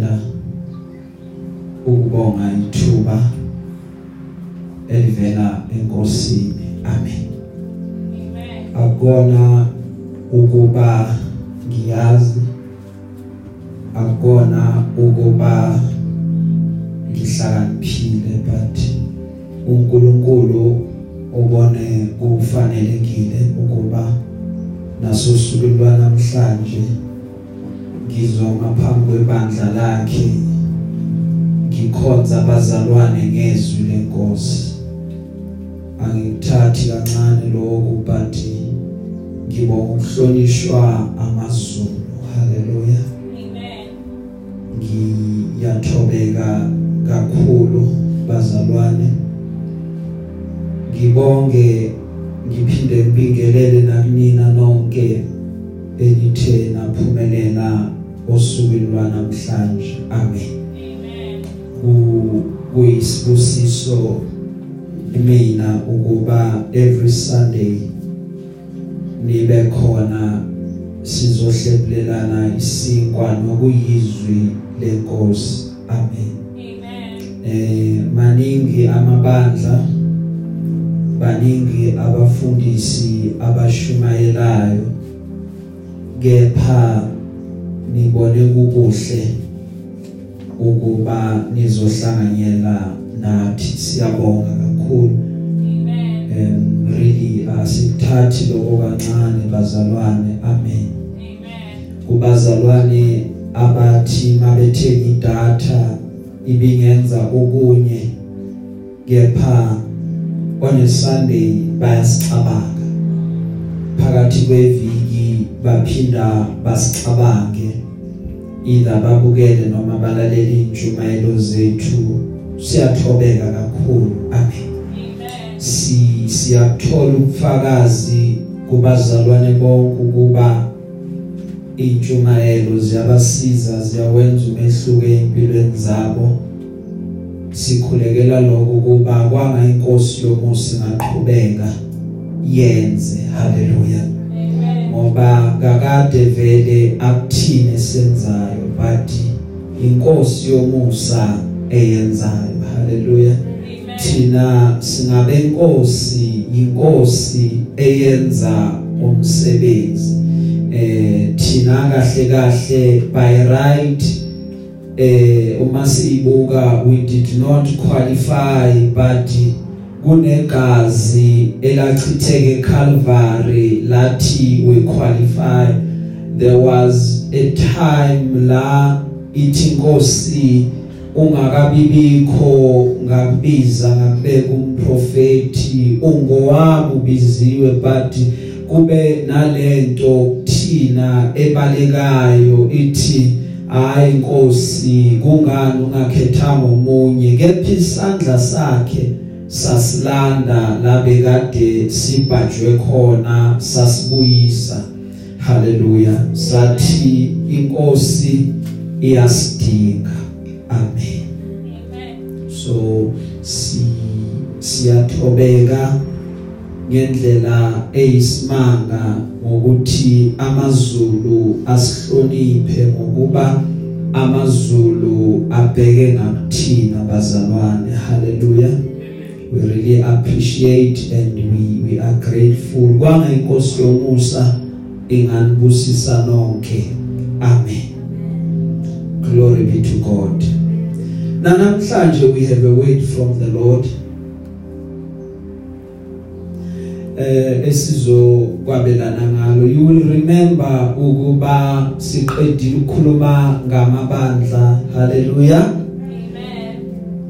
ngithanda ukubonga ithuba elivela enkosini. Amen. Akona ukuba ngiyazi akona ukuba ngihlakaniphile but uNkulunkulu ubone kufanelekile ukuba naso suku lwanamhlanje ngizoma phambi kwebandla lakhe ngikhonza abazalwane ngezwi lenkosi. Angithathi kancane lokho but ngibonga ukuhlonishwa amazulu. Haleluya Amen. ngiyathobeka kakhulu bazalwane. Ngibonge ngiphinde ngibingelele nakunina nonke elithe naphumelela osukwini lwanamhlanje amen Amen. ku kuyisibusiso mina ukuba every sunday nibe khona sizohlephulelana isinkwa nokuyizwi lenkosi amen Amen. eh maningi amabandla baningi abafundisi abashumayelayo kepha nibone kukuhle ukuba nizohlanganyela nathi. Siyabonga kakhulu. Amen. um really asikuthathi lokho kancane bazalwane. Amen. Amen. kubazalwane abathi mabethenga idatha ibingenza okunye kepha on a Sunday bayasicabanga. Phakathi kweviki baphinda basicabange either babukele noma balalele injumayelo zethu siyathobeka kakhulu amen Amen. si siyathola ubufakazi kubazalwane bonke ukuba intshumayelo ziyabasiza ziyawenza umehluko empilweni zabo sikhulekela lokho kuba kwanga inkosi yomusa ingaqhubeka yenze haleluya. Ngoba kakade vele akuthini senzayo but inkosi yomusa eyenzayo. Haleluya Amen. thina singabe inkosi inkosi eyenza umsebenzi. Eh thina kahle kahle by right eh uma sibuka we did not qualify but kunegazi elachitheke Calvary lathi we qualify. There was a time la ithi inkosi ungakabibikho ngakubiza ngakubeka umprofeti ungowami ubiziwe but kube nalento kuthina ebalekayo ithi hayi inkosi kungani ungakhethanga umunye kepha isandla sakhe? Sasilanda labe kade sibhajwe khona sasibuyisa. Haleluya. Sathi inkosi iyasidinga. Amen. so si siyathobeka ngendlela eyisimanga ngokuthi amazulu asihloniphe ngokuba amazulu abheke ngakuthina bazalwane. Haleluya. We really appreciate and we we are grateful. Kwanga inkosi yomusa inganibusisa nonke. Amen. Glory be to god. Na namhlanje we have a word from the lord eh esizokwabelana ngalo. You will remember ukuba siqedile ukukhuluma ngamabandla. Haleluya Amen.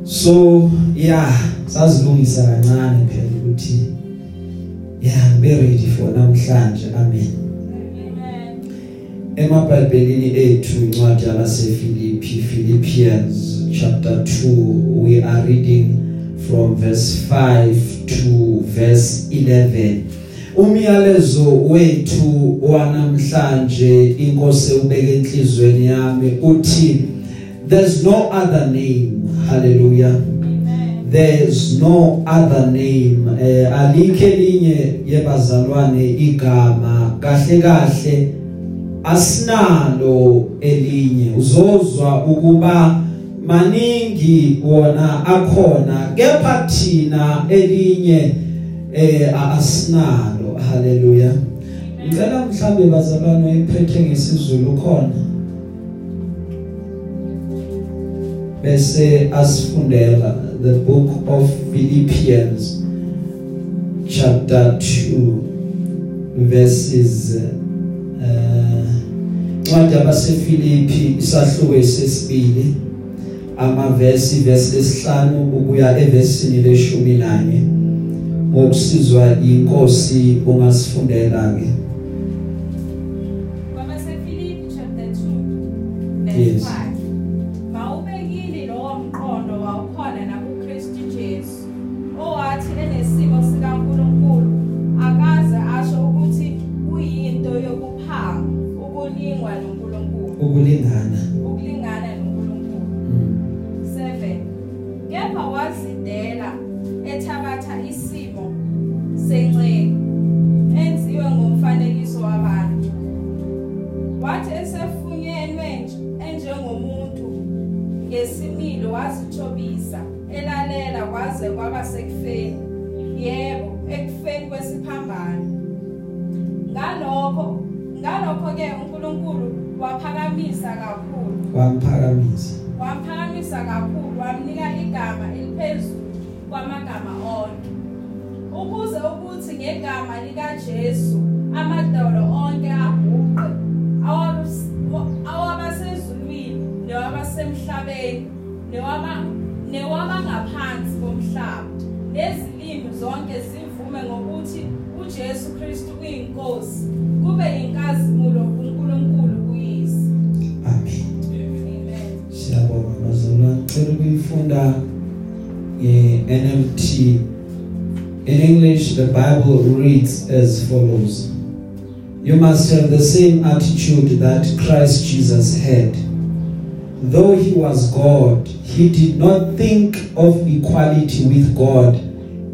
so yeah. Sazilungisa kancane phela ukuthi yeah be ready for namhlanje amen Amen. emabhayibhelini ethu incwadi yabaseFilipi Philippians chapter 2 we are reading from verse 5 to verse 11 umyalezo wethu wanamhlanje inkosi ubeke enhlizweni yami uthi there's no other name hallelujah Amen. There's no other name. Eh alikho elinye yebazalwane igama. Kahle kahle asinalo elinye. Uzozwa ukuba maningi wona akhona kepha thina elinye eh asinalo. Haleluya ngicela mhlambe bazalwane iphethe ngesizulu khona. Bese asifundela the book of Philippians chapter 2 verses uh ncwadi abasefilipi isahluko sesibili amavesi verse lesihlanu ukuya evesini leshumi nanye ngokusizwa inkosi ungasifundela ke kwabasefilipi chapter 2 verse Yes. 5 ngesimilo wazithobisa elalela kwaze kwaba sekufeni. Yebo ekufeni kwesiphambano. Ngalokho ngalokho ke uNkulunkulu waphakamisa kakhulu. Wamphakamisa wamphakamisa kakhulu wamnika igama eliphezulu kwamagama onke. Ukuze ukuthi ngegama likaJesu amadolo onke awabas- awabasezulwini newabasemhlabeni newaba newabangaphansi komhlaba. Nezilimi zonke zivume ngokuthi uJesu Kristu uyinkosi kube inkazimulo kuNkulunkulu kuyise. Amen. Amen. Siyabonga. Bazalwane ngicela ukuyifunda nge-NLT in English the Bible reads as follows. You must have the same attitude that Christ Jesus had. Though he was God he did not think of equality with God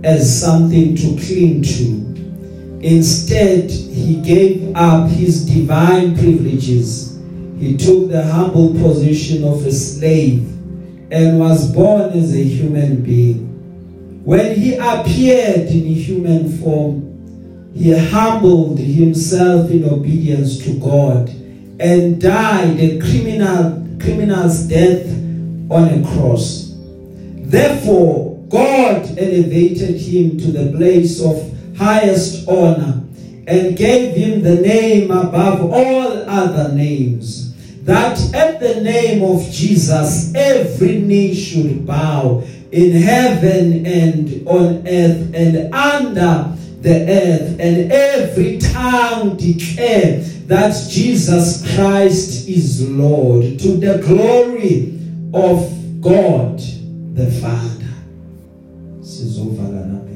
as something to cling to Instead, he gave up his divine privileges. He took the humble position of a slave and was born as a human being. When he appeared in human form, he humbled himself in obedience to God and died a criminal criminal's death on a cross. Therefore, God elevated him to the place of highest honor and gave him the name above all other names that at the name of Jesus every knee should bow in heaven and on earth and under the earth and every tongue declare that Jesus Christ is Lord to the glory of God the Father. Sizovala namehlo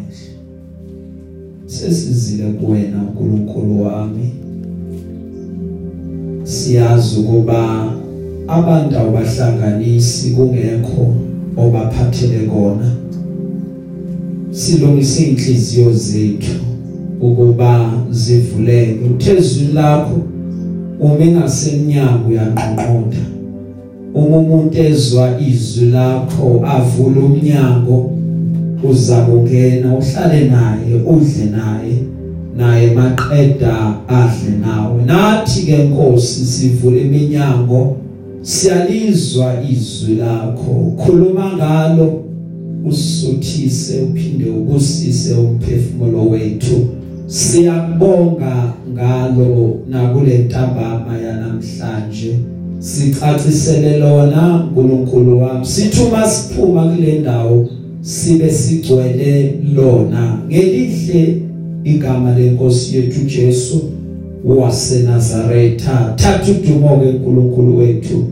sesizile kuwena uNkulunkulu wami. Siyazi ukuba abantu abahlanganisi kungekho obaphathele kona. Silungise inhliziyo zethu. Ukuba zivuleke uthezulu lakho uma engasemnyango uyanqonqotha uma umuntu ezwa izwi lakho avula umnyango uzakungena uhlale naye udle naye naye maqeda adle nawe. Nathi ke Nkosi sivule iminyango siyalizwa izwi lakho. Khuluma ngalo usuthise uphinde ubusise umphefumulo wethu. Siyabonga ngalo nakule ntambama yanamhlanje. Sicacisele lona uNkulunkulu wami. Sithuma siphuma kule ndawo sibe sigcwele lona. Ngelihle igama lenkosi yethu Jesu waseNazaretha. Thatha udumo ke uNkulunkulu wethu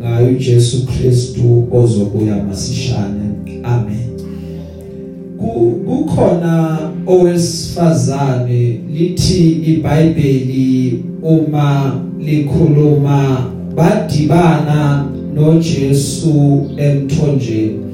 ngayo uJesu Kristu ozobuya masishane. Amen. Kukhona owesifazane lithi iBhayibheli uma likhuluma badibana noJesu emthonjeni.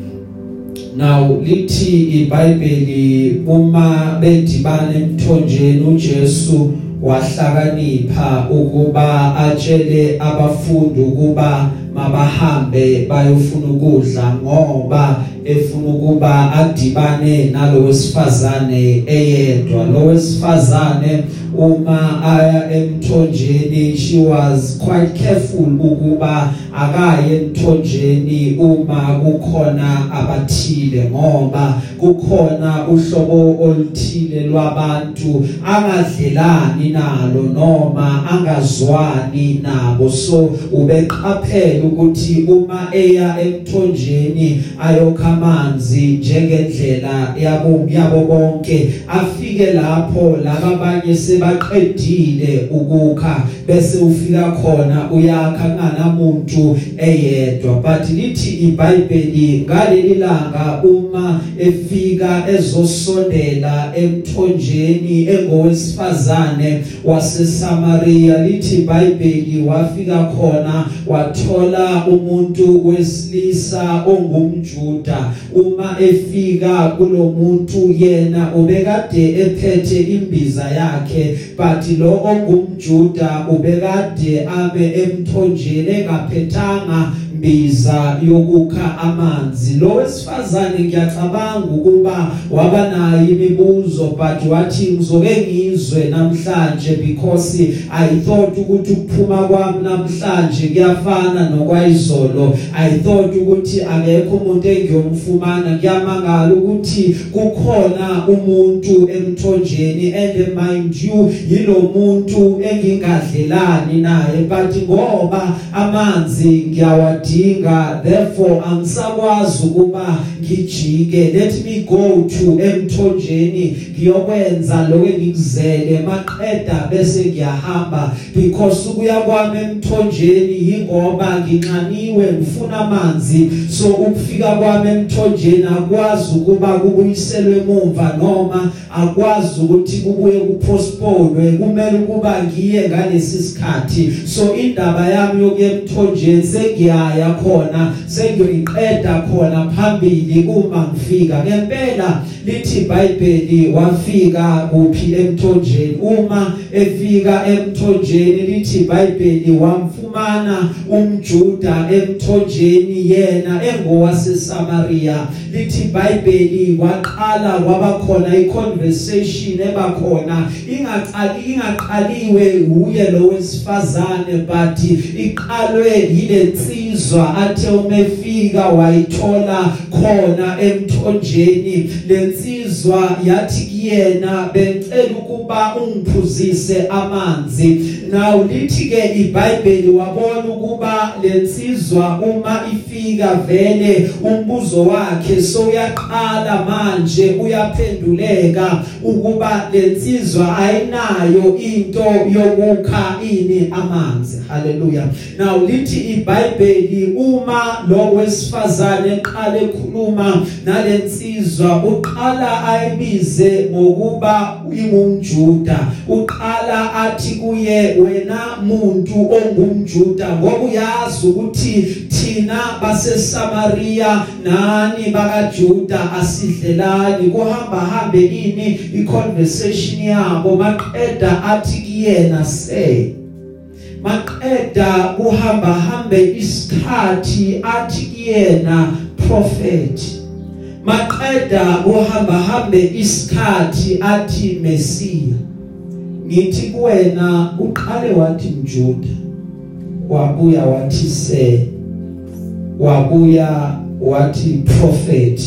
Now lithi iBhayibheli uma bedibana emthonjeni uJesu wahlakanipha ukuba atshele abafundi ukuba mabahambe bayofuna ukudla ngoba efuna ukuba adibane nalowesifazane eyedwa. Lowesifazane uma aya emthonjeni she was quite careful ukuba akaye emthonjeni uma kukhona abathile ngoba kukhona uhlobo oluthile lwabantu angadlelani nalo noma angazwani nabo. So ubeqaphela ukuthi uma eya emthonjeni ayokha amanzi njengendlela yabo yabo bonke afike lapho labanye sebaqedile ukukha bese ufika khona uyakha nganamuntu eyedwa. But lithi iBhayibheli ngaleli langa uma efika ezosondela emthonjeni engowesifazane waseSamaria lithi iBhayibheli wafika khona wathola umuntu wesilisa ongumjuda. Uma efika kulomuntu yena ubekade ephethe imbiza yakhe but lo ongumjuda ubekade ame emthonjeni engaphethanga imbiza yokukha amanzi. Lo wesifazane ngiyacabanga ukuba wabanayo imibuzo but wathi ngizoke ngizwe namhlanje because i thought ukuthi ukuphuma kwami namhlanje kuyafana nokwayizolo. I thought ukuthi akekho umuntu engiyomfumana. Ngiyamangala ukuthi kukhona umuntu emthonjeni and mind you yilo muntu engingadlelani naye but ngoba amanzi ngiyawadinga ngiyadinga therefore angisakwazi ukuba ngijike. Let me go to emthonjeni ngiyokwenza lokho engikuzele. Maqeda bese ngiyahamba because ukuya kwami emthonjeni yingoba nginxaniwe ngifuna amanzi. So ukufika kwami emthonjeni akwazi ukuba kubuyiselwe emuva noma akwazi ukuthi kubuye kupostpone kumele ukuba ngiye ngalesi sikhathi. So indaba yami yokuya emthonjeni sengiyaya khona sengiyoyiqeda khona phambili uma ngifika. Ngempela lithi iBhayibheli wafika kuphi emthonjeni? Uma efika emthonjeni lithi iBhayibheli wamfumana umjuda emthonjeni yena engowase Samaria lithi iBhayibheli waqala kwaba khona iconversation ebakhona ingaqali ingaqaliwe uye lo wesifazane but iqalwe yile nsizwa athe umefika wayithola khona emthonjeni. Lensizwa yathi kuyena bengicela ukuba ungiphuzise amanzi. Now lithi ke iBhayibheli wabona ukuba lensizwa uma ifika vele umbuzo wakhe so uyaqala manje uyaphenduleka ukuba lensizwa ayinayo into yokukha ini amanzi. Haleluya now lithi iBhayibheli uma lo wesifazane eqale ekhuluma nalensizwa uqala ayibize ngokuba ingumjuda. Uqala athi kuye wena muntu ongumjuda ngoba uyazi ukuthi thina baseSamaria nani bakaJuda asidlelani kuhamba hambe ini iconversation yabo maqeda athi kuyena say maqeda kuhamba hambe isikhathi athi kuyena prophet. Maqeda kuhamba hambe isikhathi athi mesiya ngithi kuwena uqale wathi mjuda wabuya wathi se wabuya wathi prophet.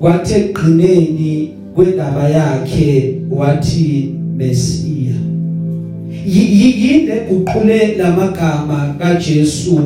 Kwathi egqineni kwendaba yakhe wathi mesiya yinde guqule lamagama kaJesu.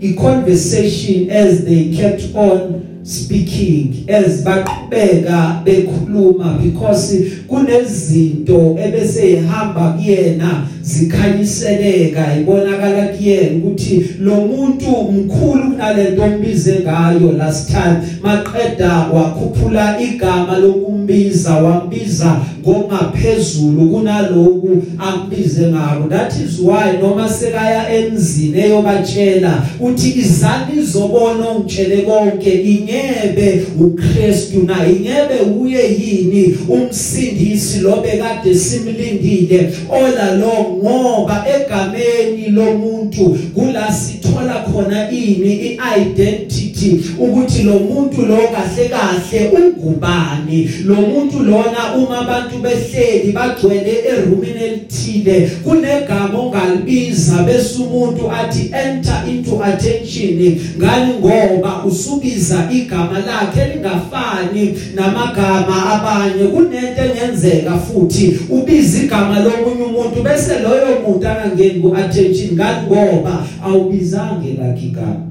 I-conversation as they kept on speaking as baqhubeka bekhuluma because kunezinto ebese ihamba kuyena zikhanyiseleka ibonakala kuyena ukuthi lo muntu mkhulu kunalento ombize ngayo last time. Maqeda wakhuphula igama lokumbiza wambiza ngokungaphezulu kunaloku ambize ngako that is why noma sekaya emzini eyobatshela uthi izani zobona ongitshele konke ingebe uKristu na ingebe uye yini umsindi umsindisi lo bekade simlindile. All along ngoba egameni lomuntu kula sithola khona ini iidentity ukuthi lo muntu lo kahle kahle ungubani? Lo muntu lona uma abantu behleli bagcwele erumini elithile kunegama ongalibiza bese umuntu athi enter into attention. Ngani? Ngoba usubiza igama lakhe lingafani namagama abanye. Kunento engenzeka futhi. Ubiza igama lomunye umuntu bese loyo muntu angangeni ku attention. Ngani? Ngoba awubizange lakhe igama.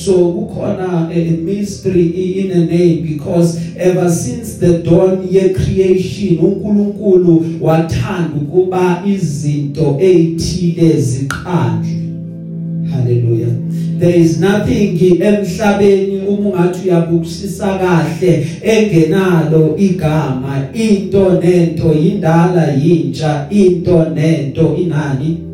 So kukhona a mystery in a name because ever since the dawn ye creation uNkulunkulu wathanda ukuba izinto ezithile ziqanjwe. Hallelujah. There is nothing emhlabeni uma ungathi uyabukusisa kahle engenalo igama into nento indala yintsha into nento inani.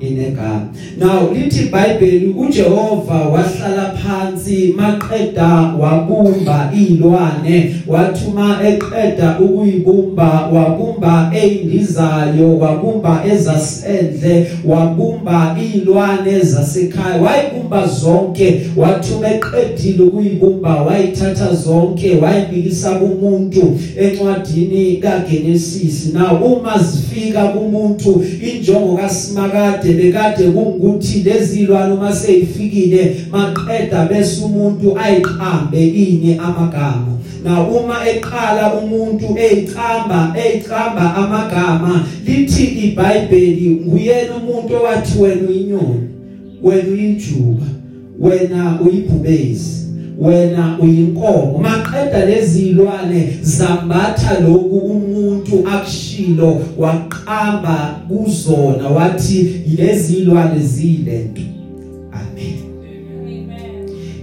Inegama now lithi iBhayibheli uJehova wahlala phansi maqeda wabumba ilwane wathuma eqeda ukuyibumba wabumba eindizayo wabumba ezasendle wabumba ilwane zasekhaya wayibumba zonke wathuma eqedile ukuyibumba wayithatha zonke wayibikisa kumuntu encwadini kaGenesis now uma zifika kumuntu injongo kaSimakade kade bekade kungukuthi lezilwane uma seyifikile maqeda bese umuntu ayiqambe ini amagama. Na uma eqala umuntu eyiqamba eyiqamba amagama lithi iBhayibheli nguyena umuntu owathi wena uyinyoni wena uyijuba wena uyibhubezi wena uyinkomo. Maqeda lezilwane zambatha lokhu umuntu akushilo waqamba kuzona wathi lezilwane zilento amen.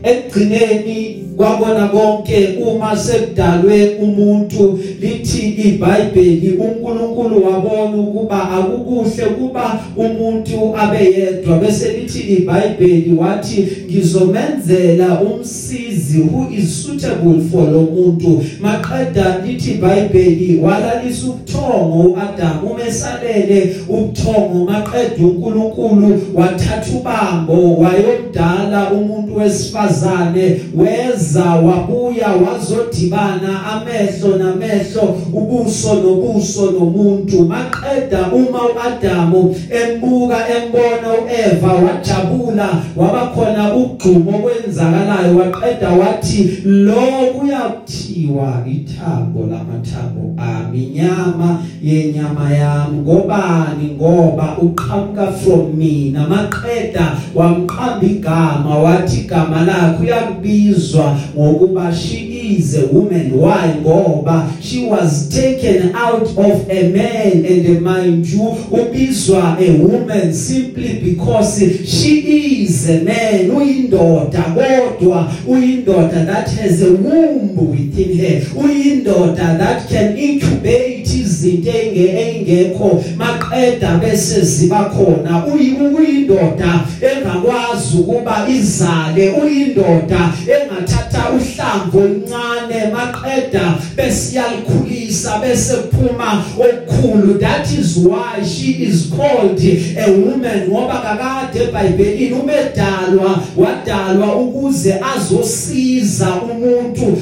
Ekugcineni kwabona konke uma sekudalwe umuntu lithi iBhayibheli uNkulunkulu wabona ukuba akukuhle kuba umuntu abeyedwa bese lithi iBhayibheli wathi ngizomenzela umsizi who is suitable for lo muntu. Maqeda lithi iBhayibheli walalisa ubuthongo uAdam umesalele ubuthongo. Maqeda uNkulunkulu wathatha ubambo wayomdala umuntu wesifazane weza weza wabuya wazodibana amehlo namehlo ubuso nobuso nomuntu. Maqeda uma uAdamu embuka embona uEva wajabula wabakhona ugqumo kwenzakalayo waqeda wathi lo kuyakuthiwa ithambo lamathambo ami inyama yenyama yami. Ngobani? Ngoba uqhamuka from mina. Maqeda wamqamba igama wathi igama lakho uyakubizwa ngokuba she is a woman. Why? Ngoba she was taken out of a man and mind you ubizwa a woman simply because she is a man uyindoda kodwa uyindoda that has a womb within her uyindoda that can incubate izinto engekho maqeda bese ziba khona. Uyindoda engakwazi ukuba izale uyindoda engathatha uhlamvu oluncane maqeda bese yalikhulisa bese kuphuma okukhulu. That is why she is called a woman ngoba kakade eBhayibhelini umedalwa wadalwa ukuze azosiza umuntu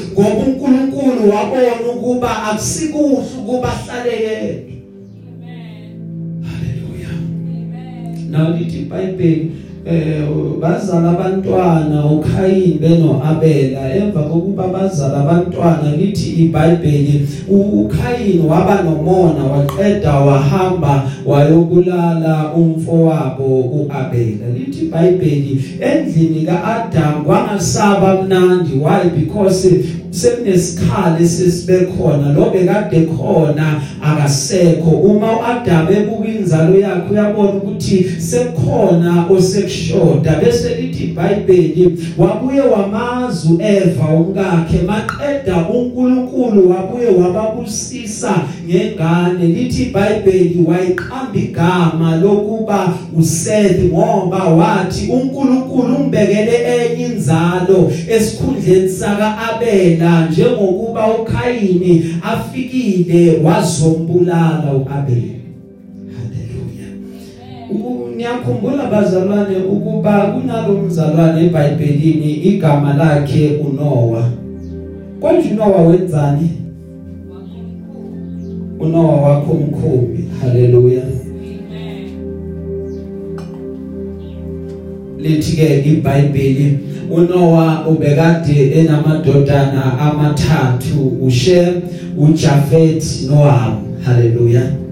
ukuba akusikuhle ukuba ahlale yedwa. Haleluya. Now lithi iBhayibheli eh bazala abantwana uKhayini benoAbela. Emva kokuba bazala abantwana lithi iBhayibheli uKhayini waba nomona waqeda wahamba wayobulala umfowabo uAbela. Lithi iBhayibheli endlini kaAdam kwangasaba mnandi. Why? Because sekunesikhali sesibekhona lo bekade khona akasekho. Uma uAdam ebuka inzalo yakhe uyabona ukuthi sekukhona osekushoda bese lithi iBhayibheli wabuye wamazu Eva umkakhe maqeda uNkulunkulu wabuye wababusisa ngengane lithi iBhayibheli wayiqamba igama lokuba uSeth ngoba wathi uNkulunkulu umbekele enye inzalo esikhundleni saka Abela njengokuba uKhayini afikile wazombulala uAbela. Niyakhumbula bazalwane ukuba kunalomzalwane eBhayibhelini igama lakhe uNoah konje uNoah wenzani? uNoah wakho umkhumbi. Haleluya lithi ke iBhayibheli uNoah ubekade enamadodana amathathu uShem uJafet noHam haleluya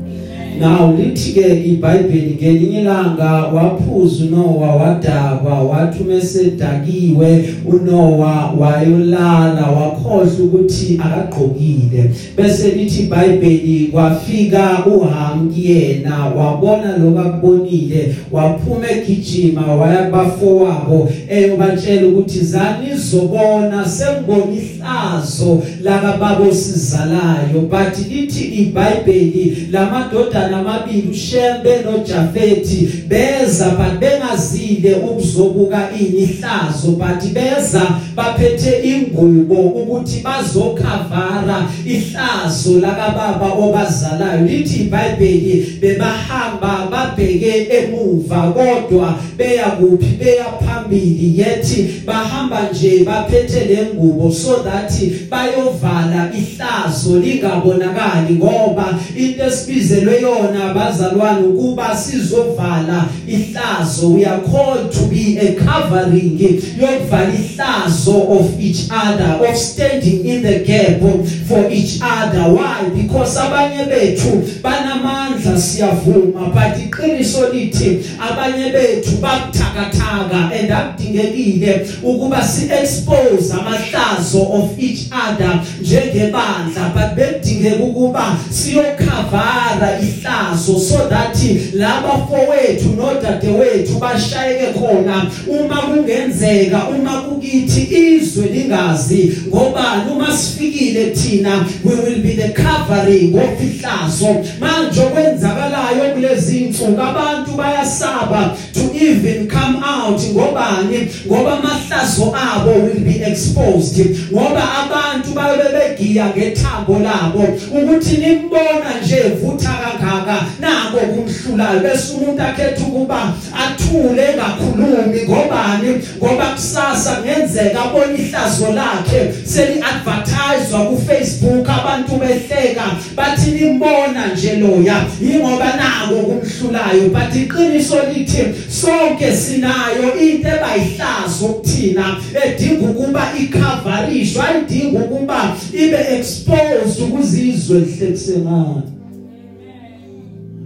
Now lithi ke iBhayibheli ngelinye ilanga waphuza uNoah wadakwa wathi mesedakiwe uNoah wayolala wakhohlwa ukuthi akagqokile. Bese lithi iBhayibheli kwafika uHam kuyena wabona lokakubonile waphuma egijima waya kubafowabo eyobatshela ukuthi zani izobona sengibona ihlazo lakababo sizalayo but lithi iBhayibheli lamadodana amabili uShembe noJafeti beza but bengazile ukuzobuka inihlazo but beza baphethe ingubo ukuthi bazokhavara ihlazo lakababa obazalayo. Lithi iBhayibheli bebahamba babheke emuva kodwa beya kuphi? Beya phambili. Yethi bahamba nje baphethe lengubo so that bayovala ihlazo lingabonakali ngoba into esibizelwe yona bazalwane ukuba sizovala ihlazo. We are called to be a covering yokuvala ihlazo of each other of standing in the gap for each other. Why? Because abanye bethu banamandla siyavuma but iqiniso lithi abanye bethu babuthakathaka and akudingekile ukuba si expose amahlazo of each other njengebandla but bekudingeka ukuba siyokhavara ihlazo so that laba fowethu nodadewethu bashayeke khona. Uma kungenzeka uma kukithi izwe lingazi ngoba uma sifikile thina we will be the covering of ihlazo. Manje okwenzakalayo kulezi insuku abantu bayasaba to even come out ngobani? Ngoba amahlazo abo will be exposed. Ngoba abantu babe begiya ngethambo labo. Ukuthi nimbona nje vutha kangaka nako kumhlulayo. Bese umuntu akhetha ukuba athule engakhulumi. Ngobani? Ngoba kusasa kungenzeka abone ihlazo lakhe seli advertisewa ku Facebook abantu behleka bathi nimbona nje loya. Ingoba nako kumhlulayo but iqiniso lithi sonke sinayo into ebayihlazo kuthina edinga ukuba ikhavarishwe ayidinga ukuba ibe exposed ukuzizwe lihlekisengana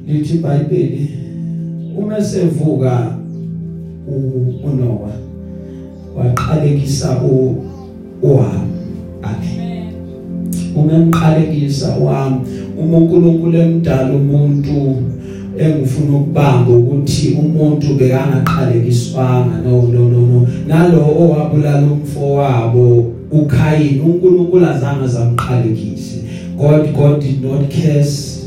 lithi iBhayibheli uma sevuka uNoah waqalekisa uHam amen umemqalekisa wami uma uNkulunkulu emdala umuntu engifuna ukubamba ukuthi umuntu bekangaqalekiswanga no no no nalo owabulala umfowabo uKhayini uNkulunkulu azange zamqalekise God God did not curse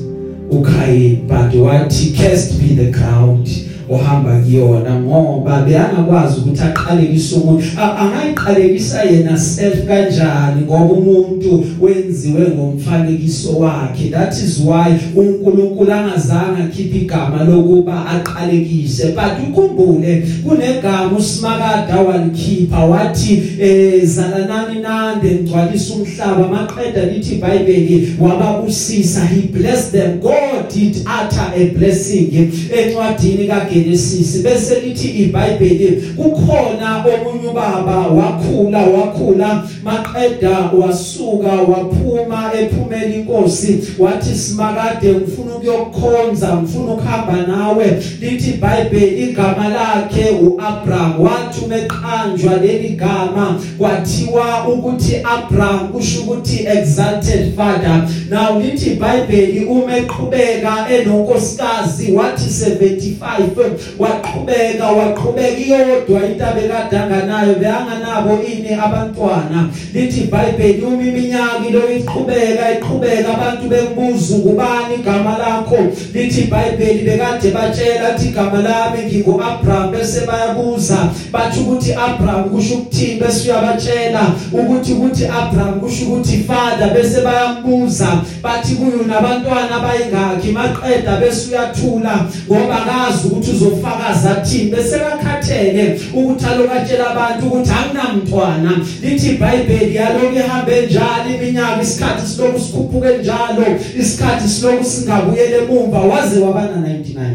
uKhayini but wathi cursed be the ground. Ohamba kuyona ngoba beyangakwazi ukuthi aqalekise umuntu angayiqalekisa yena self kanjani ngoba umuntu wenziwe ngomfanekiso wakhe. That is why uNkulunkulu angazange akhiphe igama lokuba aqalekise. But ukhumbule kunegama usimakada walikhipha wathi eh zalanani nande ngcwalisa umhlaba. Maqeda lithi iBhayibheli wababusisa he blessed them. God did utter a blessing encwadini kaGenesis Genesis bese lithi iBhayibheli kukhona omunye ubaba wakhula wakhula maqeda wasuka waphuma ephumela inkosi. Wathi simakade ngifuna ukuyokukhonza ngifuna ukuhamba nawe. Lithi iBhayibheli igama lakhe uAbraham. Wathi umeqanjwa leli gama. Kwathiwa ukuthi Abraham kusho ukuthi exalted father. Now lithi iBhayibheli umeqhubeka enonkosikazi. Wathi 75 waqhubeka waqhubeka iyodwa into abekadanga nayo beyanganabo ini abantwana. Lithi iBhayibheli uma iminyaka lo iqhubeka iqhubeka abantu bembuza ngubani igama lakho? Lithi iBhayibheli bekade batshela ukuthi igama lami ngingoAbraham bese bayabuza. Bathi ukuthi Abraham kusho ukuthini? Bese uyabatshela ukuthi ukuthi Abraham kusho ukuthi father bese bayambuza. Bathi kuyo nabantwana abayingakhi? Maqeda bese uyathula ngoba akazi ukuthi uzofakaza thini. Bese kakhathele ukuthi alokatshela abantu ukuthi anginamntwana. Lithi iBhayibheli yaloku ihambe njalo iminyaka isikhathi siloku sikhuphuke njalo isikhathi siloku singabuyele emumva waze wabana 99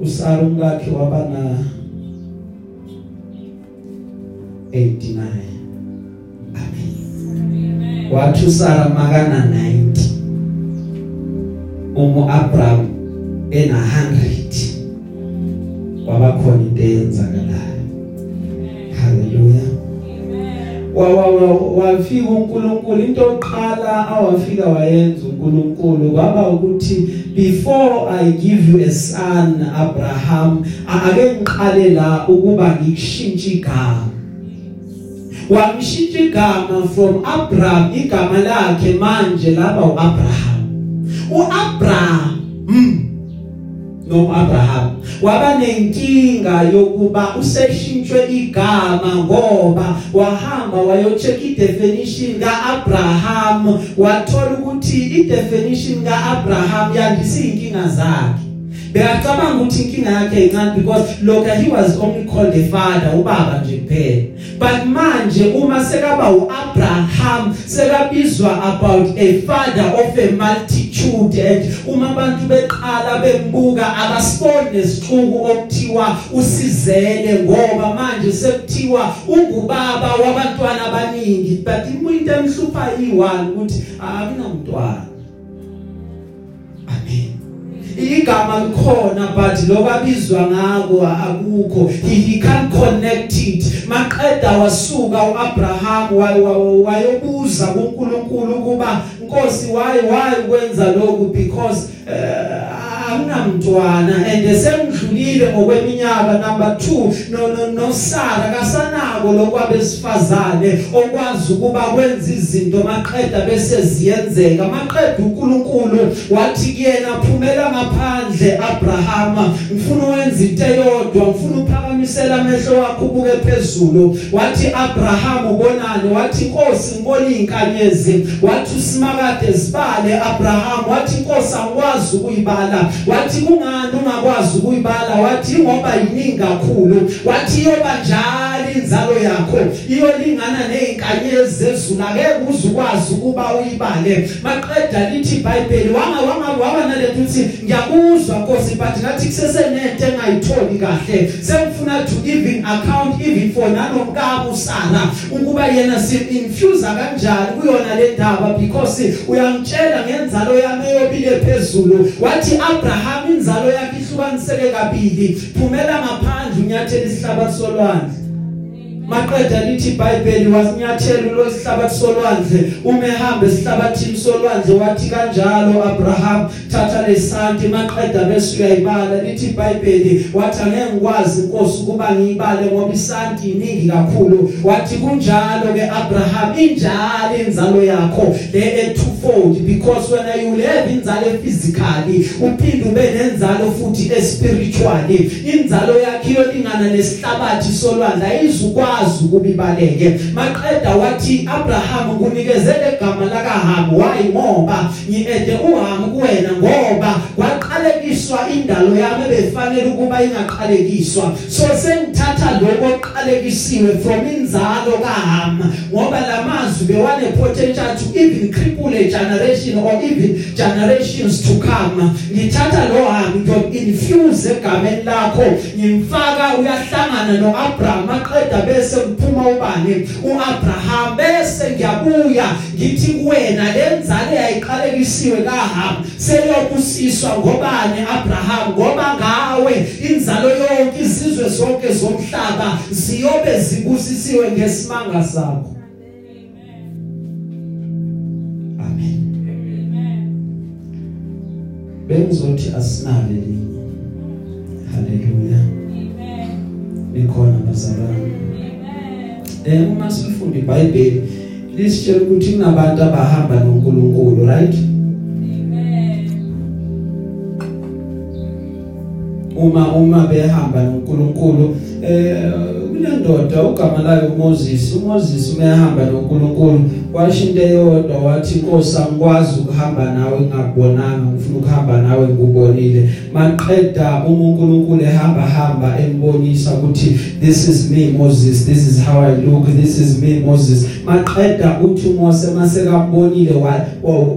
usara umkakhe wabana 89 amen. Wathi usara makana 90 umu Abraham ena 100 kwaba khona into eyenzakalayo haleluya wafika uNkulunkulu. Into oqala awafika wayenza uNkulunkulu kwaba ukuthi before i give you a son Abraham ake ngiqale la ukuba ngikushintshe igama. Wamshintsha igama from Abraham igama lakhe manje laba uAbraham. uAbraham mm, no Abraham waba nenkinga yokuba useshintshwe igama ngoba wahamba wayocheck idefinition kaAbraham wathola ukuthi idefinition kaAbraham yandisa inkinga zakhe. Bekacabanga ukuthi inkinga yakhe incane because lokho he was only called a father ubaba nje kuphela. But manje uma sekaba uAbraham sekabizwa about a father of a multitude and uma abantu beqala bembuka abasibone nesixuku okuthiwa usizele ngoba manje sekuthiwa ungubaba wabantwana abaningi. But into emhlupha yi1 ukuthi akunamntwana amen igama likhona but lokabizwa ngako akukho. He, he can't connect it. Maqeda wasuka uAbraham wayobuza kuNkulunkulu kuba Nkosi why why kwenza lokhu? Because uh, anginamntwana and sengidlulile ngokweminyaka number 2 no no no Sara kasanako lokwabesifazane okwazi ukuba kwenza izinto maqeda bese ziyenzeka. Maqeda uNkulunkulu wathi kuyena phumela ngaphandle Abraham ngifuna wenza into eyodwa ngifuna uphakamisela amehlo wakho ubuke phezulu. Wathi Abraham ubonani? Wathi Nkosi ngibona izinkanyezi wathi usimakade sibale Abraham wathi Nkosi angikwazi ukuyibala. Wathi kungani ungakwazi ukuyibala? Wathi ngoba yiningi kakhulu. Wathi yoba njalo inzalo yakho. Iyolingana nezinkanyezi zezulu akeke uzukwazi ukuba uyibale. Maqeda lithi iBhayibheli wanga wanga waba nalethu uthi ngiyakuzwa Nkosi but ngathi kusesenento engayitholi kahle. Sengifuna to even account even for nanomkabo Sara ukuba yena sim infuse kanjani kuyona le ndaba because uyangitshela ngenzalo yami eyobile phezulu. Wathi Abraham inzalo yakhe ihlukaniseke kabili. Phumela ngaphandle unyathela isihlabathi solwandle. Maqeda lithi iBhayibheli wasinyathela lo sihlabathi solwandle uma ehamba esihlabathini solwandle. Wathi kanjalo Abraham thatha lesanti maqeda bese uyayibala. Lithi iBhayibheli wathi angeke ngikwazi inkosi ukuba ngiyibale ngoba isanti iningi kakhulu. Wathi kunjalo ke Abraham injalo inzalo yakho le twofold because when you live inzalo physically uphinde ube nenzalo futhi espiritually. Inzalo yakhe iyolingana nesihlabathi solwandle ayizukwa akwazi ukubibaleke. Maqeda wathi Abraham kunikezele igama laka Ham why ngoba ngiede uHam kuwena ngoba kwaqalekiswa indalo yami befanele ukuba ingaqalekiswa. So sengithatha lokho oqalekisiwe from inzalo kaHam ngoba lamazwi bewane potential to even cripple a generation or even generations to come. Ngithatha lo Ham ngiyo infuse egameni lakho ngimfaka uyahlangana noAbraham aqeda bese kuphuma ubani uAbraham bese ngiyabuya. Ngithi kuwena lenzalo yayiqalekisiwe kaHam seliyobusiswa ngobani Abraham? Ngoba ngawe inzalo yonke izizwe zonke zomhlaba ziyobe zibusisiwe ngesimanga sakho. Amen. Bengizothi asinale linye haleluya Amen. likhona bazalwane. Eh uma sifunda iBhayibheli lisitshela ukuthi kunabantu abahamba noNkulunkulu right Amen. uma uma behamba noNkulunkulu eh kunendoda ugama layo uMoses uMoses umehamba noNkulunkulu washo into eyodwa wathi Nkosi angikwazi ukuhamba nawe ngakubonanga ngifuna ukuhamba nawe ngubonile maqeda uma uNkulunkulu ehamba hamba embonisa ukuthi this is me Moses this is how I look this is me Moses maqeda uthi uMose masekambonile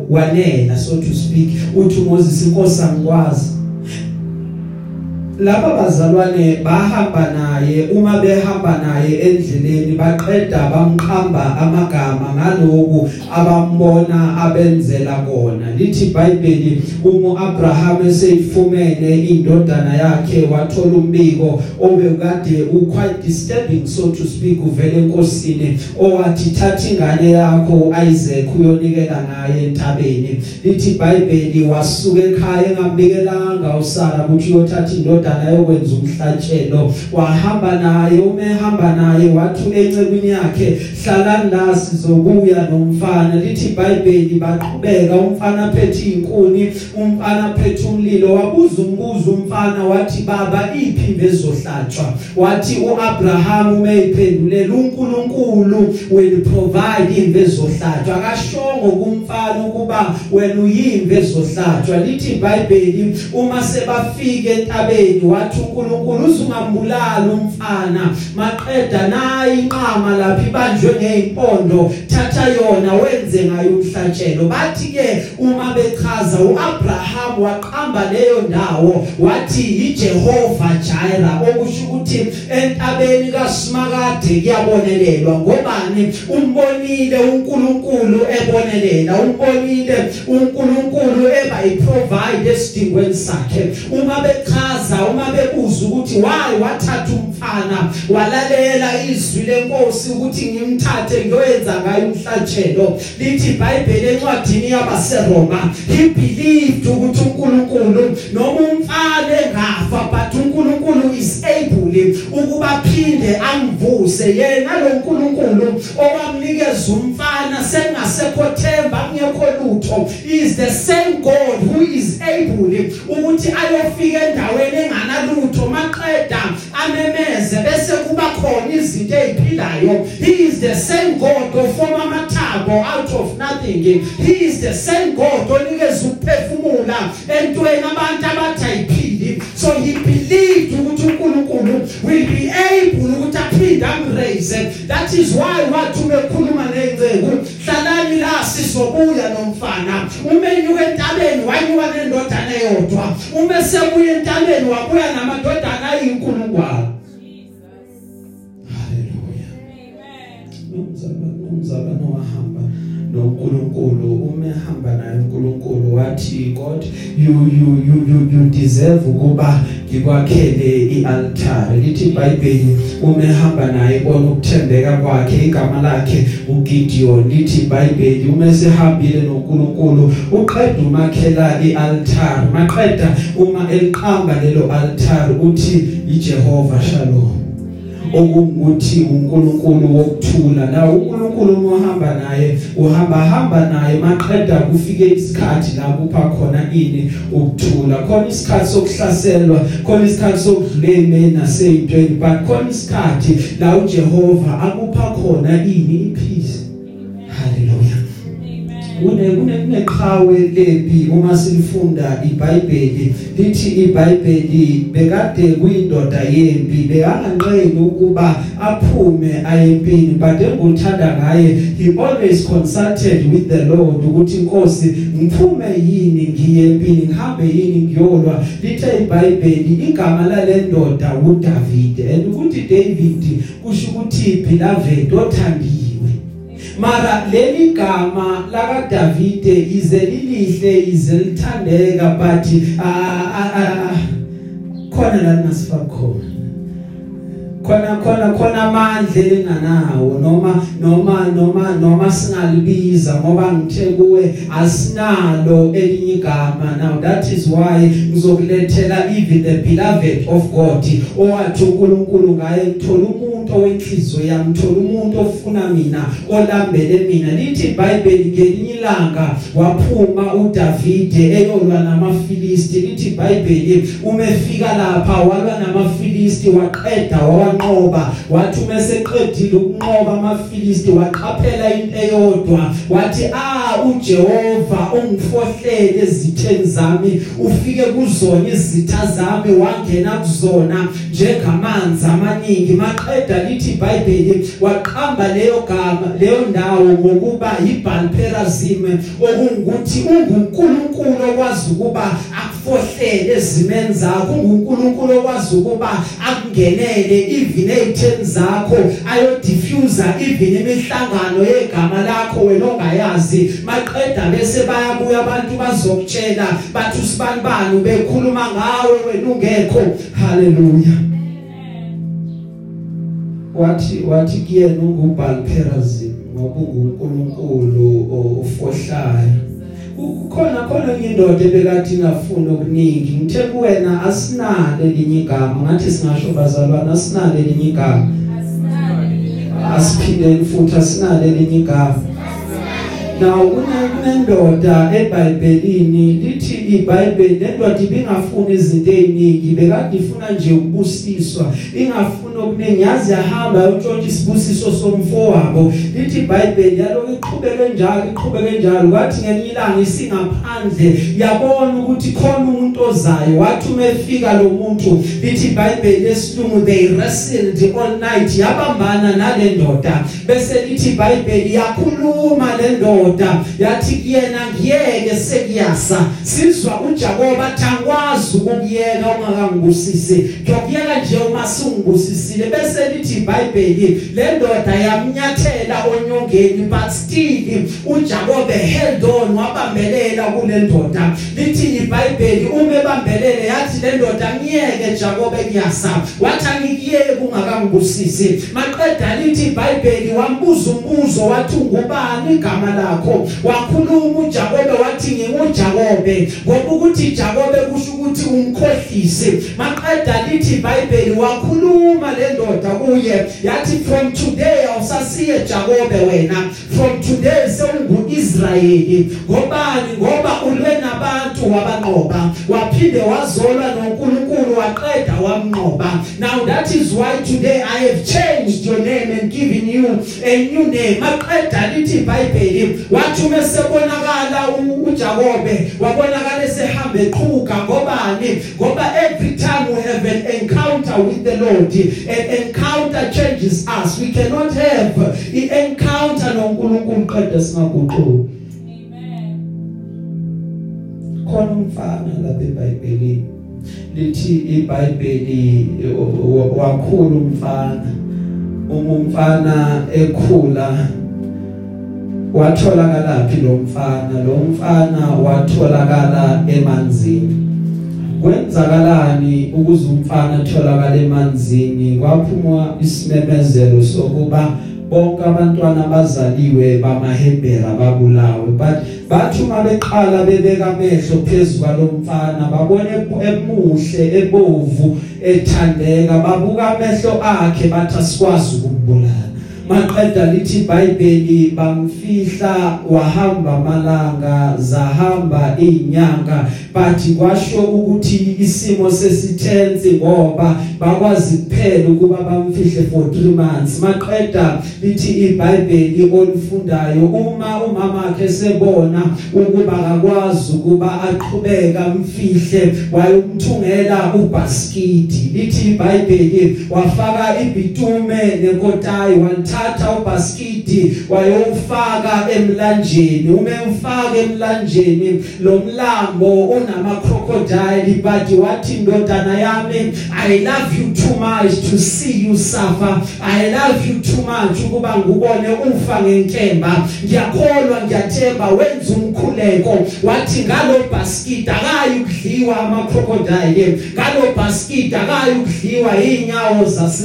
wanela so to speak. Uthi uMoses inkosi angikwazi. Laba bazalwane bahamba naye uma behamba naye endleleni baqeda bamqhamba amagama ngaloku abambona abenzela kona. Lithi iBhayibheli uma Abraham eseyifumene indodana yakhe wathola umbiko obekade uquite disturbing so to speak uvele enkosini owathi thatha ingane yakho Isaac uyonikela naye entabeni. Lithi iBhayibheli wasuka ekhaya engambikelanga uSara ukuthi uyothatha indodana indodana yokwenza umhlatshelo wahamba naye uma ehamba naye wathi encebini yakhe hlalani la sizobuya nomfana. Lithi iBhayibheli baqhubeka. Umfana phethe inkuni umfana phethe umlilo. Wabuza umbuzo umfana wathi baba iphi bezohlatshwa? Wathi uAbraham umeyiphendulela uNkulunkulu will provide imbezohlatshwa akashongo kumfana ukuba wena uyimbe ezohlatshwa lithi iBhayibheli uma sebafika entabeni wathi uNkulunkulu uzungambulala umfana maqeda nayi inqama lapha ibanjwe ngeimpondo thatha yona wenze ngayo umhlatshelo. Bathi ke uma bechaza uAbraham waqamba leyo ndawo wathi iJehova Jireh okusho ukuthi entabeni kaSimakade kuyabonelelwa. Ngobani? Umbonile uNkulunkulu ebonelela umbonile uNkulunkulu eba iprovide esidingweni sakhe. Uma bechaza uma bebuza ukuthi why wathatha umfana? Walalela izwi lenkosi ukuthi ngimthathe ngiyoyenza ngayo umhlatshelo. Lithi iBhayibheli encwadini yabaseRoma he believed ukuthi uNkulunkulu noma umfana engafa but uNkulunkulu is able ukuba phinde amvuse yena lo nkulunkulu owamnikeza umfana sengasekho themba kungekho lutho is the same God who is able ukuthi ayofika endaweni enganalutho maqeda amemeze bese kuba khona izinto eziphilayo he is the same God ofoma amathambo out of nothing. He is the same God onikeza ukuphefumula entweni abantu abathi ayiphili so he believed ukuthi uNkulunkulu will be able ukuthi aphinde amraise. That is why wathi ubekhuluma nengceku hlalani la sizobuya nomfana. Umenyuka entabeni wanyuka nendodana eyodwa. Uma sebuya entabeni wabuya namadodana ayinkulungwane. Haleluya nomzalwane nomzalwane wahamba noNkulunkulu uma ehamba naye uNkulunkulu wathi God you you you you, you deserve ukuba ngikwakhele ialtar lithi iBhayibheli uma ehamba naye bona ukuthembeka kwakhe igama lakhe uGideon. Lithi iBhayibheli uma esehambile noNkulunkulu uqeda umakhela ialtar maqeda uma eliqamba lelo altar uthi iJehova Shalom. Okungukuthi uNkulunkulu wokuthula la uNkulunkulu mohamba naye uhamba hamba naye maqeda kufike isikhathi la kupha khona ini ukuthula. Khona isikhathi sokuhlaselwa khona isikhathi sokudlule naseyintweni but khona isikhathi la uJehova akupha khona ini kuneqhawe lempi uma silifunda iBhayibheli? Lithi iBhayibheli bekade kuyindoda yempi bekanganqeni ukuba aphume ayempini but enguthanda ngaye he always consulted with the Lord ukuthi inkosi ngiphume yini ngiye empini? Ngihambe yini ngiyolwa? Lithe iBhayibheli igama lalendoda uDavid and ukuthi David kusho ukuthi beloved othandiwe mara leli gama laka Davide ize lilihle ize lithandeka but khona la nasifaka khona. Khona khona khona amandla elinganawo noma noma noma noma singalibiza ngoba ngithe kuwe asinalo elinye igama. Now that is why ngizokulethela even the beloved of God owathi uNkulunkulu ngaye ngithola umuntu owenhliziyo yami ngithola umuntu ofuna mina olambele mina. Lithi iBhayibheli ngelinye ilanga waphuma uDavide eyolwa namaFilisti. Lithi iBhayibheli umefika lapha walwa namaFilisti waqeda wawanqoba wathi umeseqedile ukunqoba amaFilisti waqaphela into eyodwa. Wathi ah uJehova ungifohlele ezitheni zami ufike kuzona izitha zami wangena kuzona njengamanzi amaningi. Maqeda lithi iBhayibheli waqamba leyo gama leyo ndawo ngokuba iBalperazim okungukuthi unguNkulunkulu okwazi ukuba akufohlele ezimeni zakho unguNkulunkulu okwazi ukuba akungenele even ezitheni zakho ayo diffuser even imihlangano yegama lakho wena ongayazi. Maqeda bese bayabuya abantu bazokutshela bathi usibanibani bekhuluma ngawe wena ungekho? Haleluya. Wathi wathi kuyena ungubhalperazim ngoba unguNkulunkulu ofohlayo. Kukhona khona enye indoda ebekade ingafuna okuningi. Ngithe kuwena asinale elinye igama. Ngathi singasho bazalwana asinale elinye igama. Asiphindeni futhi asinale elinye igama. Now kunendoda eBhayibhelini lithi iBhayibheli lendoda ibingafuni izinto eziningi bekade ifuna nje ukubusiswa. Ingafuna okuningi yazi yahamba utshontsha isibusiso somfowabo. Lithi iBhayibheli yaloku iqhubeke njalo iqhubeke njalo. Kwathi ngelinye ilanga isingaphandle yabona ukuthi khona umuntu ozayo wathi umefika lo muntu lithi iBhayibheli lesilungu they wrestled all night yabambana nale ndoda. Bese lithi iBhayibheli yakhuluma le ndoda indoda yathi kuyena ngiyeke sekuyasa. Sizwa uJakob athangwazi ukuyeka ungakangibusisi ngiyakuyeka nje uma sungibusisile bese lithi iBhayibheli le ndoda yamnyathela onyongeni but still uJakob held on wabambelela kule ndoda. Lithi iBhayibheli uma ebambelele yathi le ndoda ngiyeke Jakob ekuyasa wathi angikiyeke ungakangibusisi maqeda lithi iBhayibheli wambuza umbuzo wathi ungubani igama lakho? Wakhuluma uJakobe wathi nginguJakobe ngoba ukuthi Jakobe kusho ukuthi umkhohlisi. Maqeda lithi iBhayibheli wakhuluma le ndoda kuye yathi from today awusasiye Jakobe wena. From today sewunguIsrayeli. Ngobani? Ngoba ulwe nabantu wabanqoba. Waphinde wazolwa noNkulunkulu waqeda wamnqoba. Now that is why today I have changed your name and given you a new name. Maqeda lithi iBhayibheli wathi umesebonakala uJakobe wabonakala esehamba eqhuka ngobani? Ngoba every time we have an encounter with the Lord an encounter changes us. We cannot have an encounter noNkulunkulu qede singaguquki. Khona umfana lapha eBhayibhelini lithi iBhayibheli wakhulu umfana. Umfana ekhula watholakala phi lo mfana? Lo mfana watholakala emanzini. Kwenzakalani ukuze umfana atholakala emanzini? Kwaphuma isimemezelo sokuba bonke abantwana abazaliwe bamaHebhera babulawe but bathi uma beqala bebeka amehlo phezulu kwalomfana babone emuhle ebovu ethandeka babuka amehlo akhe bathi asikwazi ukumbulala. Maqeda lithi iBhayibheli bamfihla wahamba amalanga zahamba izinyanga bathi kwasho ukuthi isimo sesitense ngoba bakwazi kuphela ukuba bamfihle for 3 months. Maqeda lithi iBhayibheli olifundayo uma umama wakhe sebona ukuba akakwazi ukuba aqhubeka amfihle wayomthungela ubaskidi lithi iBhayibheli wafaka ibitume nenkotayi wantha wathatha ubaskidi wayofaka emlanjeni. Umemfaka emlanjeni. Lo mlambo unama crocodile but wathi ndodana yami i love you too much to see you suffer. I love you too much ukuba ngubone ufa ngenkemba. Ngiyakholwa ngiyathemba wenza umkhuleko. Wathi ngalo basket akayi ukudliwa ama crocodile ngalo basket akayi ukudliwa inyawo zase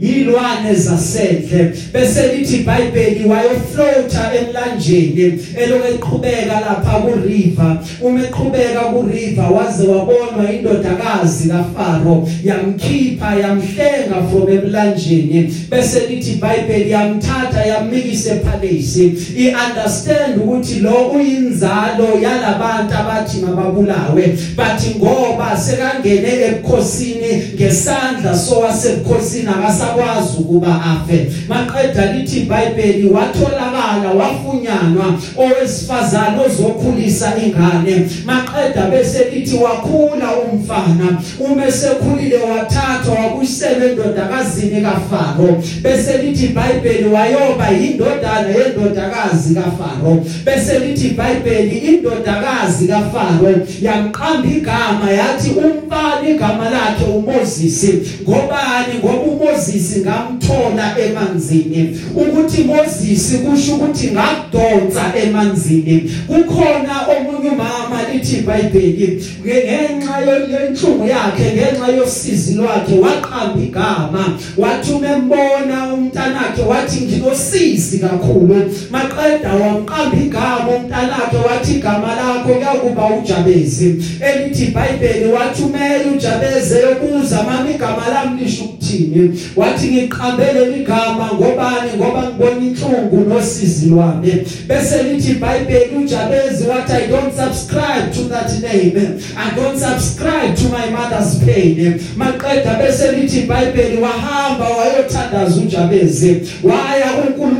inya ilwane zasendle bese lithi iBhayibheli wayofloata emlanjeni eloke eqhubeka lapha ku river uma eqhubeka ku river waze wabonwa indodakazi kaFaro. Yamkhipha yamhlenga from emlanjeni. Bese lithi iBhayibheli yamthatha yamikisa epalace i understand ukuthi lo uyinzalo yalabantu abathi mababulawe. Bathi ngoba sekangene ebukhosini ngesandla sowasebukhosini akasa akakwazi ukuba afe. Maqeda lithi iBhayibheli watholakala wafunyanwa owesifazana ozokhulisa ingane. Maqeda bese lithi wakhula umfana. Uma sekhulile wathathwa wabuyisela endodakazini kaFaro. Bese lithi iBhayibheli wayoba indodana yendodakazi kaFaro. Bese lithi iBhayibheli indodakazi kaFaro. Yamqamba igama yathi umfana igama lakhe uMoses ngobani? Ngoba uMoses uMoses ngamthola emanzini. Ukuthi Moses kusho ukuthi ngakudonsa emanzini. Kukhona omunye umama lithi iBhayibheli ngenxa yenhlungu yakhe ngenxa yosizi lwakhe waqamba igama. Wathi umembona umntanakhe wathi nginosizi kakhulu. Maqeda wamqamba igama umntanakhe wathi igama lakho kuyakuba uJabezi. Elithi iBhayibheli wathi umele uJabeze yokuza mama igama lami lisho ukuthini? Wathi ngiqambele ligama ngobani ngoba ngibona inhlungu nosizi lwami. Bese lithi iBhayibheli uJabezi wathi I don't subscribe to that name. I don't subscribe to my mother's pain maqeda bese lithi iBhayibheli wahamba wayothandaza uJabezi. Waya uNkulunkulu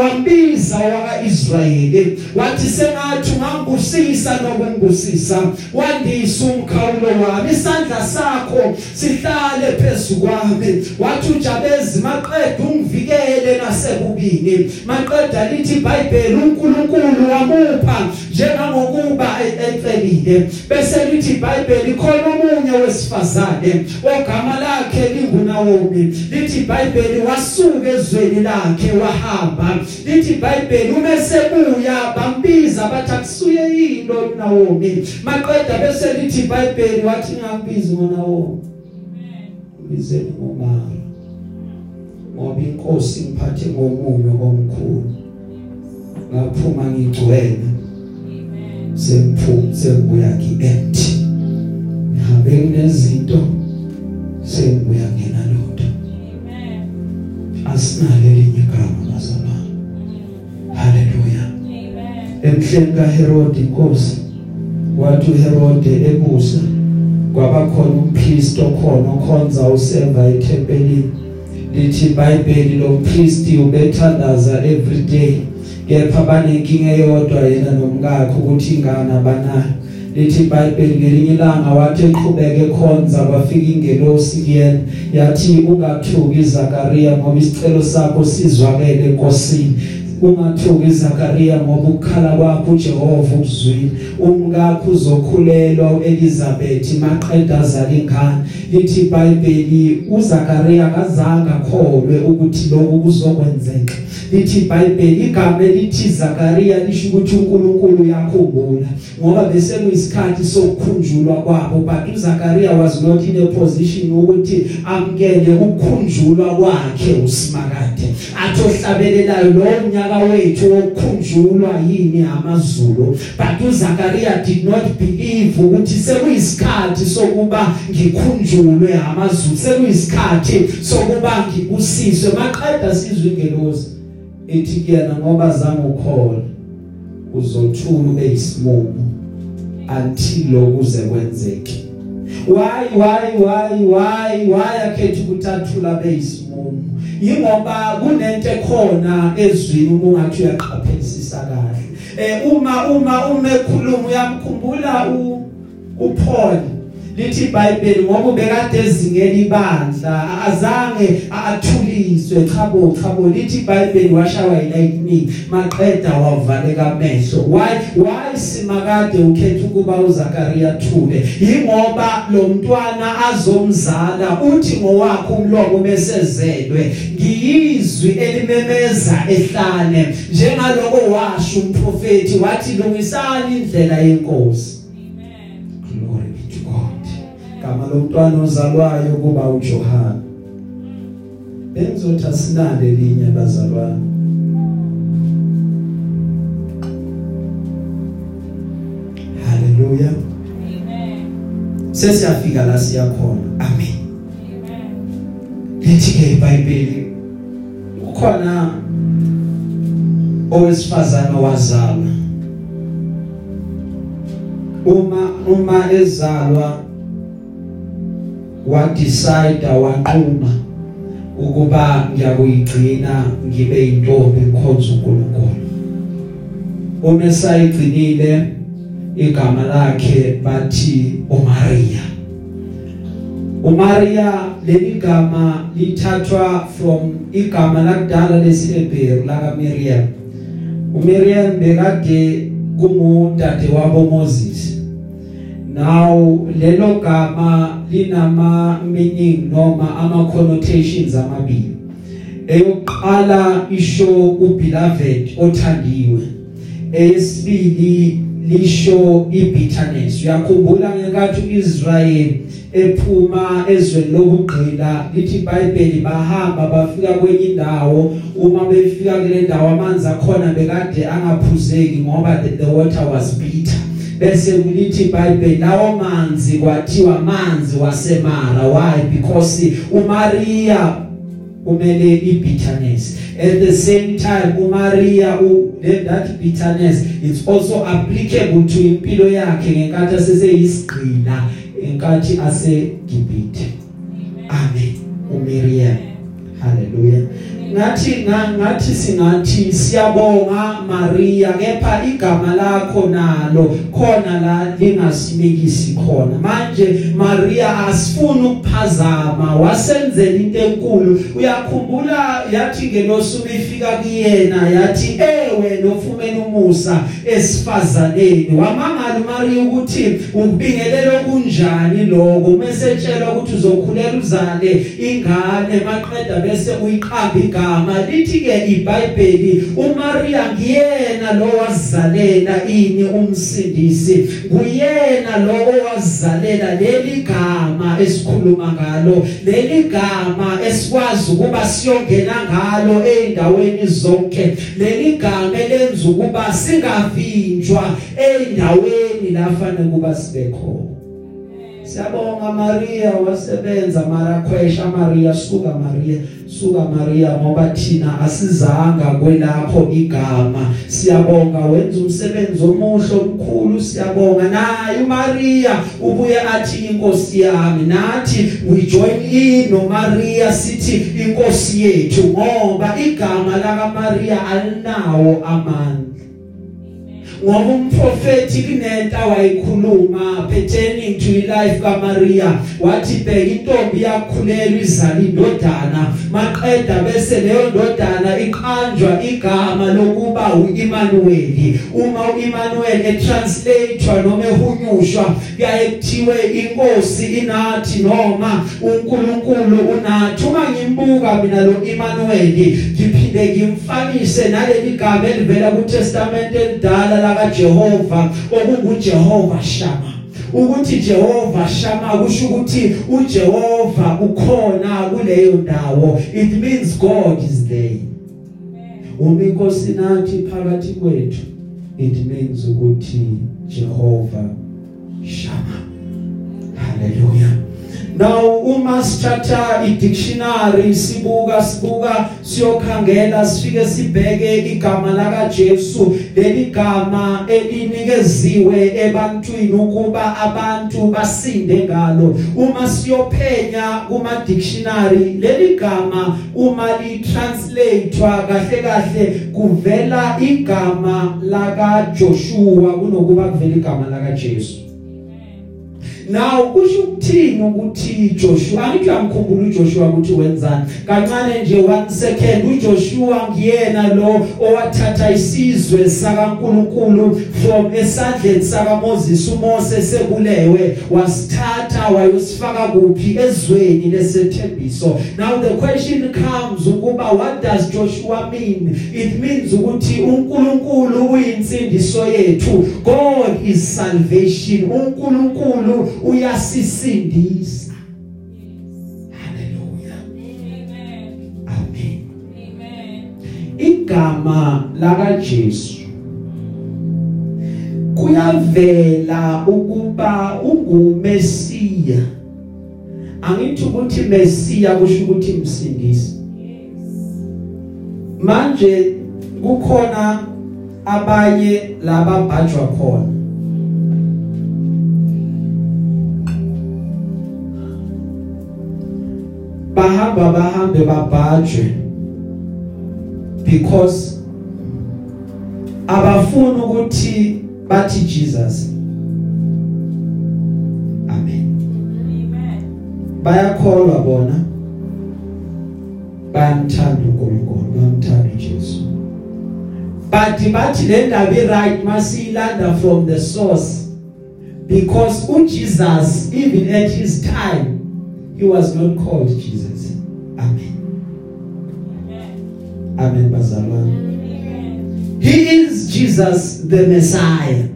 wambiza wakaIsrayeli wathi sengathi ungangibusisa nokungibusisa wandisa umkhawulo wami isandla sakho sihlale phezulu kwami. Wathi uJabezi maqeda ungivikele nasebubini. Maqeda lithi iBhayibheli uNkulunkulu wamupha njengangokuba ecelile. Bese lithi iBhayibheli khona omunye wesifazane ogama lakhe linguNaomi. Lithi iBhayibheli wasuka ezweni lakhe wahamba lithi iBhayibheli uma sebuya bambiza bathi akusuye yilo uNaomi maqeda bese lithi iBhayibheli wathi ngambizi ngoNaomi bizeni ngomara ngoba inkosi ngiphathe ngomunyo omkhulu. Ngaphuma ngigcwele. Semphuma sembuya ngiempty. Ngihambe kunezinto sembuya ngena lutho asinale elinye igama. Emhleni kaHerode inkosi wathi uHerode ebusa kwaba khona umpriest okhona okhonza useva ethempelini. Lithi iBhayibheli lo priest ubethandaza every day kepha banenkinga eyodwa yena nomkakhe ukuthi ingane abanayo. Lithi iBhayibheli ngelinye ilanga wathi eqhubeke khonza kwafika ingelosi kuyena. Yathi ungathuki Zakaria ngoba isicelo sakho sizwakele enkosini ungathuki Zakaria ngoba ukukhala kwakho uJehova ukuzwile umkakho uzokhulelwa uElizabeth maqeda azala ingane lithi iBhayibheli uZakaria kazange akholwe ukuthi lokhu kuzokwenzeka. Lithi iBhayibheli igama elithi Zakaria lisho ukuthi uNkulunkulu yakhumbula ngoba bese kuyisikhathi sokukhunjulwa kwabo. But uZakaria was not in a position ukuthi amkele ukukhunjulwa kwakhe usimakade. Athohlabelelayo lo nyaka wethu wokukhunjulwa yini amazulu? But uZakaria did not believe ukuthi sekuyisikhathi sokuba ngikhunjulwe amazulu sekuyisikhathi sokuba ngibusiswe. Maqeda sizwe ingelosi ethi kuyena ngoba zange ukholwa uzothula ube yisimumu until lokuze kwenzeke. Why why why why why akhetha ukuthathula beyisimumu ingoba kunento ekhona ezwini uma ungathi uyaqaphelisisa kahle. Eh uma uma uma ekhuluma uyamkhumbula u uPaul lithi iBhayibheli ngoba ubekade ezingela ibandla azange athuliswe. Chabo chabo lithi iBhayibheli washawa ilightning maqeda wavaleka amehlo. Why why simakade ukhetha ukuba uZakaria thule? Ingoba lo mntwana azomzala uthi ngowakho umlomo mesezelwe ngiyizwi elimemeza ehlane. Njengaloko washo umprofeti wathi lungisani indlela yenkosi. Gama lomntwana ozalwayo kuba uJohana benzothi asinale linye abazalwane. Haleluya. Sesiyafika la siyakhona amen. Lithi ke iBhayibheli ukhona owesifazana wazalwa uma uma ezalwa wa decide waqhuma ukuba ngiyakuyigcina ngibe intombi ngikhonza uNkulunkulu. Uma esayigcinile igama lakhe bathi uMaria uMaria leli gama lithathwa from igama lakudala lesiHebheru laka Miriam uMiriam bekade kungudade wabo Moses. Now lelo gama linama meaning noma ama connotations amabili. Eyokuqala isho ubeloved othandiwe. Eyesibili lisho ibitterness. Uyakhumbula ngenkathi uIsrael ephuma ezweni lokugqila lithi iBhayibheli bahamba bafika kwenye indawo. Uma befika kule ndawo amanzi akhona bekade angaphuzeki ngoba the, the water was bitter. Bese kulithi iBhayibheli lawo manzi kwathiwa manzi wasemara. Why? Because uMaria umele ibitterness. At the same time uMaria that bitterness it's also applicable to impilo yakhe ngenkathi aseseyisigqila enkathi aseGibhithe. Amen. uMiriam haleluya ngathi ngathi singathi siyabonga Maria kepha igama lakho nalo khona la lingasimekisi khona. Manje Maria asifuni ukuphazama wasenzela into enkulu. Uyakhumbula yathi ngelosuku ifika kuyena yathi ewe nofumene umusa esifazaneni. Wamangala Maria ukuthi ukubingelela kunjani lokho? Mesetshela ukuthi uzokhulela uzale ingane maqeda bese uyiqamba igama. Lithi ke iBhayibheli uMaria ngiyena lo wazalela ini umsindisi. Kuyena lo owazalela leli gama esikhuluma ngalo leli gama esikwazi ukuba siyongena ngalo eindaweni zonke. Leli gama elenza ukuba singavinjwa eindaweni lafanele kuba sibe khona. Siyabonga Maria wasebenza mara khwesha Maria suka Maria suka Maria ngoba thina asizanga kwelapho igama. Siyabonga wenza umsebenzi omuhle omkhulu siyabonga. Naye uMaria ubuye athi inkosi yami nathi we join in no Maria sithi inkosi yethu ngoba igama laka Maria alinawo amandla. Ngoba umprofeti kunento awayikhuluma pertaining to life kaMaria wathi bheka intombi yakhulelwa izala indodana. Maqeda bese leyo ndodana iqanjwa igama lokuba uImmanuel. Uma uImmanuel etranslatewa noma ehunyushwa kuyaye kuthiwe inkosi inathi noma uNkulunkulu unathi. Uma ngimbuka mina lo Immanuel ngiphinde ngimfanise naleli gama elivela kuTestament elidala laka Jehova okunguJehova Shama. Ukuthi Jehova Shama kusho ukuthi uJehova ukhona kuleyo ndawo. It means God is there. Uma inkosi nathi phakathi kwethu it means ukuthi Jehova Shama. Haleluya Now uma sithatha i-dictionary sibuka sibuka siyokhangela sifike sibheke igama laka Jesu leli gama elinikeziwe ebantwini ukuba abantu basinde ngalo. Uma siyophenya kuma dictionary leli gama uma li translatewa kahle kahle kuvela igama laka Joshua kunokuba kuvela igama laka Jesu now kusho ukuthini ukuthi Joshua angithi uyamkhumbula uJoshua ukuthi wenzani? Kancane nje one second uJoshua ngiyena lo owathatha isizwe sakaNkuluNkulu from esandleni sakaMoses uMose sekulewe wasithatha wayosifaka kuphi? Ezweni lesethembiso. Now the question comes ukuba what does Joshua mean? It means ukuthi uNkulunkulu uyinsindiso yethu. God is salvation. uNkulunkulu uyasisindisa. Haleluya Amen. amen igama laka Jesu kuyavela ukuba ungumesiya. Angithi ukuthi mesiya kusho ukuthi msindisi. Manje kukhona abanye lababhajwa khona. Bahamba bahambe babhajwe because abafuna ukuthi bathi Jesus. Amen Amen. bayakholwa bona bayamthanda uNkulunkulu bayamthanda uJesu. But bathi le ndaba iright masiyilanda from the source because uJesus even at his time he was not called Jesus. Amen Amen. amen bazalwane Amen. He is Jesus the Messiah.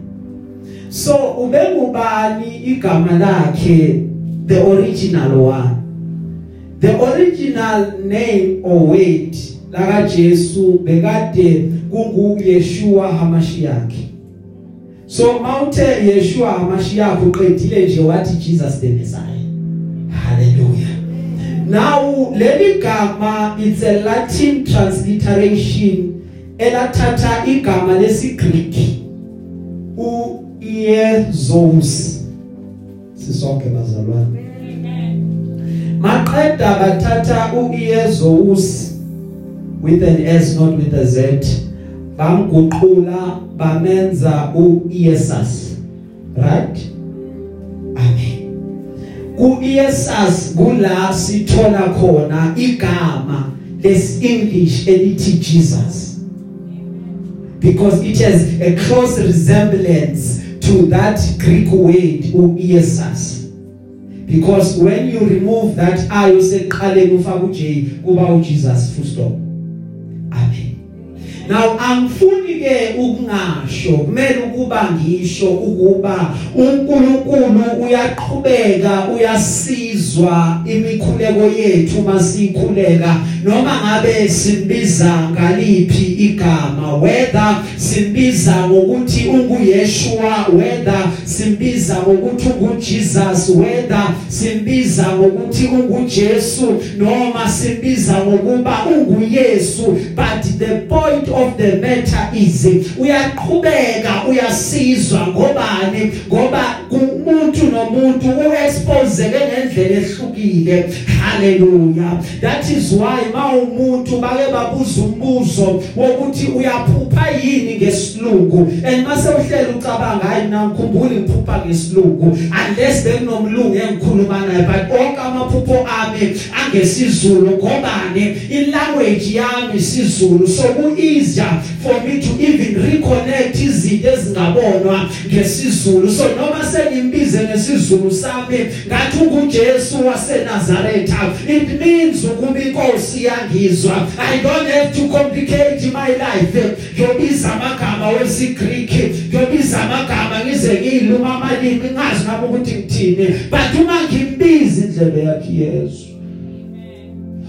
So ubengubani igama lakhe the original one. The original name or word laka Jesu bekade kungu Yeshua HaMashiach. So mawuthe Yeshua HaMashiach uqedile nje wathi Jesus the Messiah. Hallelujah. Now leli gama it's a Latin transliteration elathatha igama lesiGreek u Iesus sisonke bazalwane Amen. maqeda bathatha u Iesus with an S not with a Z bamguqula bamenza u Iesus right amen ku Iesus kula sithola khona igama les English elithi Jesus. Because it has a close resemblance to that Greek word uIesus because when you remove that i useqaleni ufaka uj kuba uJesus full stop. Amen. Now angifuni ke ukungasho kumele ukuba ngisho ukuba uNkulunkulu uyaqhubeka uyasizwa imikhuleko yethu masikhuleka noma ngabe simbiza ngaliphi igama whether simbiza ngokuthi unguyeshua whether simbiza ngokuthi unguJesus whether simbiza ngokuthi unguJesu noma simbiza ngokuba unguYesu. But the point of the matter is uyaqhubeka uyasizwa ngobani? Ngoba umuntu nomuntu uexposeke ngendlela ehlukile. Haleluya that is why mawumuntu bake babuza umbuzo wokuthi uyaphupha yini ngesilungu? And mase uhlela ucabanga hayi mina ngikhumbula ngiphupha ngesilungu. Unless bekunomlungu engikhuluma naye but onke amaphupho ami angesizulu ngobani? In language yami isizulu so ku easier for me to even reconnect izinto ezingabonwa ngesizulu. So noma sengimbize ngesizulu sami ngathi unguJesu waseNazaretha it means ukuba inkosi yangizwa i don't have to complicate my life. Ngiyobiza amagama wesiGreek ngiyobiza amagama ngize ngiluma amalimi ngazi ngabe ukuthi ngithini. But uma ngimbiza indlebe yakhe Yesu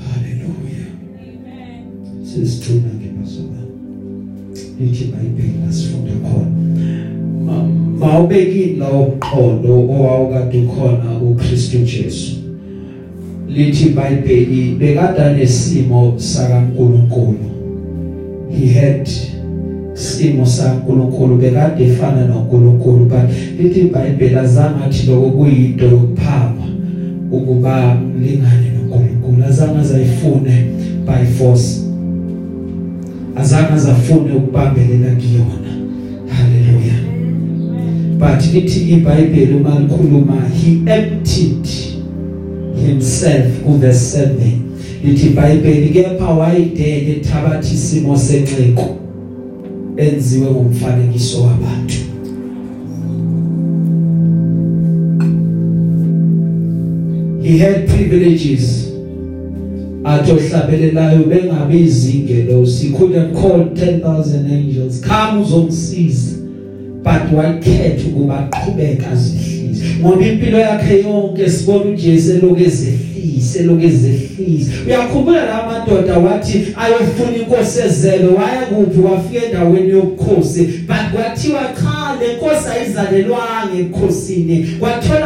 haleluya. Amen. sisithuna ngebasoba lithi bayibheka sifunde khona. Ma- mawubekini la umqondo owawukade khona uKristu Jesu. Lithi bayibheki bekada nesimo sakaNkuluNkulu he had simo saNkuluNkulu bekade efana noNkuluNkulu but lithi iBhayibheli azange athi lokho kuyinto yokuphama ukuba lingane noNkulunkulu azange azayifune by force. Azange azafune ukubambelela kuyona. Haleluya but lithi iBhayibheli uma likhuluma he emptied himself ku verse 7 lithi iBhayibheli kepha wayidele ethabathi isimo senxeko enziwe ngomfanekiso wabantu. He had privileges. Atohlabelelayo bengabe izingelo he could have called 10000 angels. Come uzongisiza. But wakhetha ukuba aqhubeka azihlise ngoba impilo yakhe yonke sibona uJesu elokezehlise elokezehlise. Uyakhumbula la madoda wathi ayofuna inkosi ezelo waya kuphi? Wafika endaweni yobukhosi. But kwathiwa cha le nkosi ayizalelwanga ebukhosini. Kwatholakala late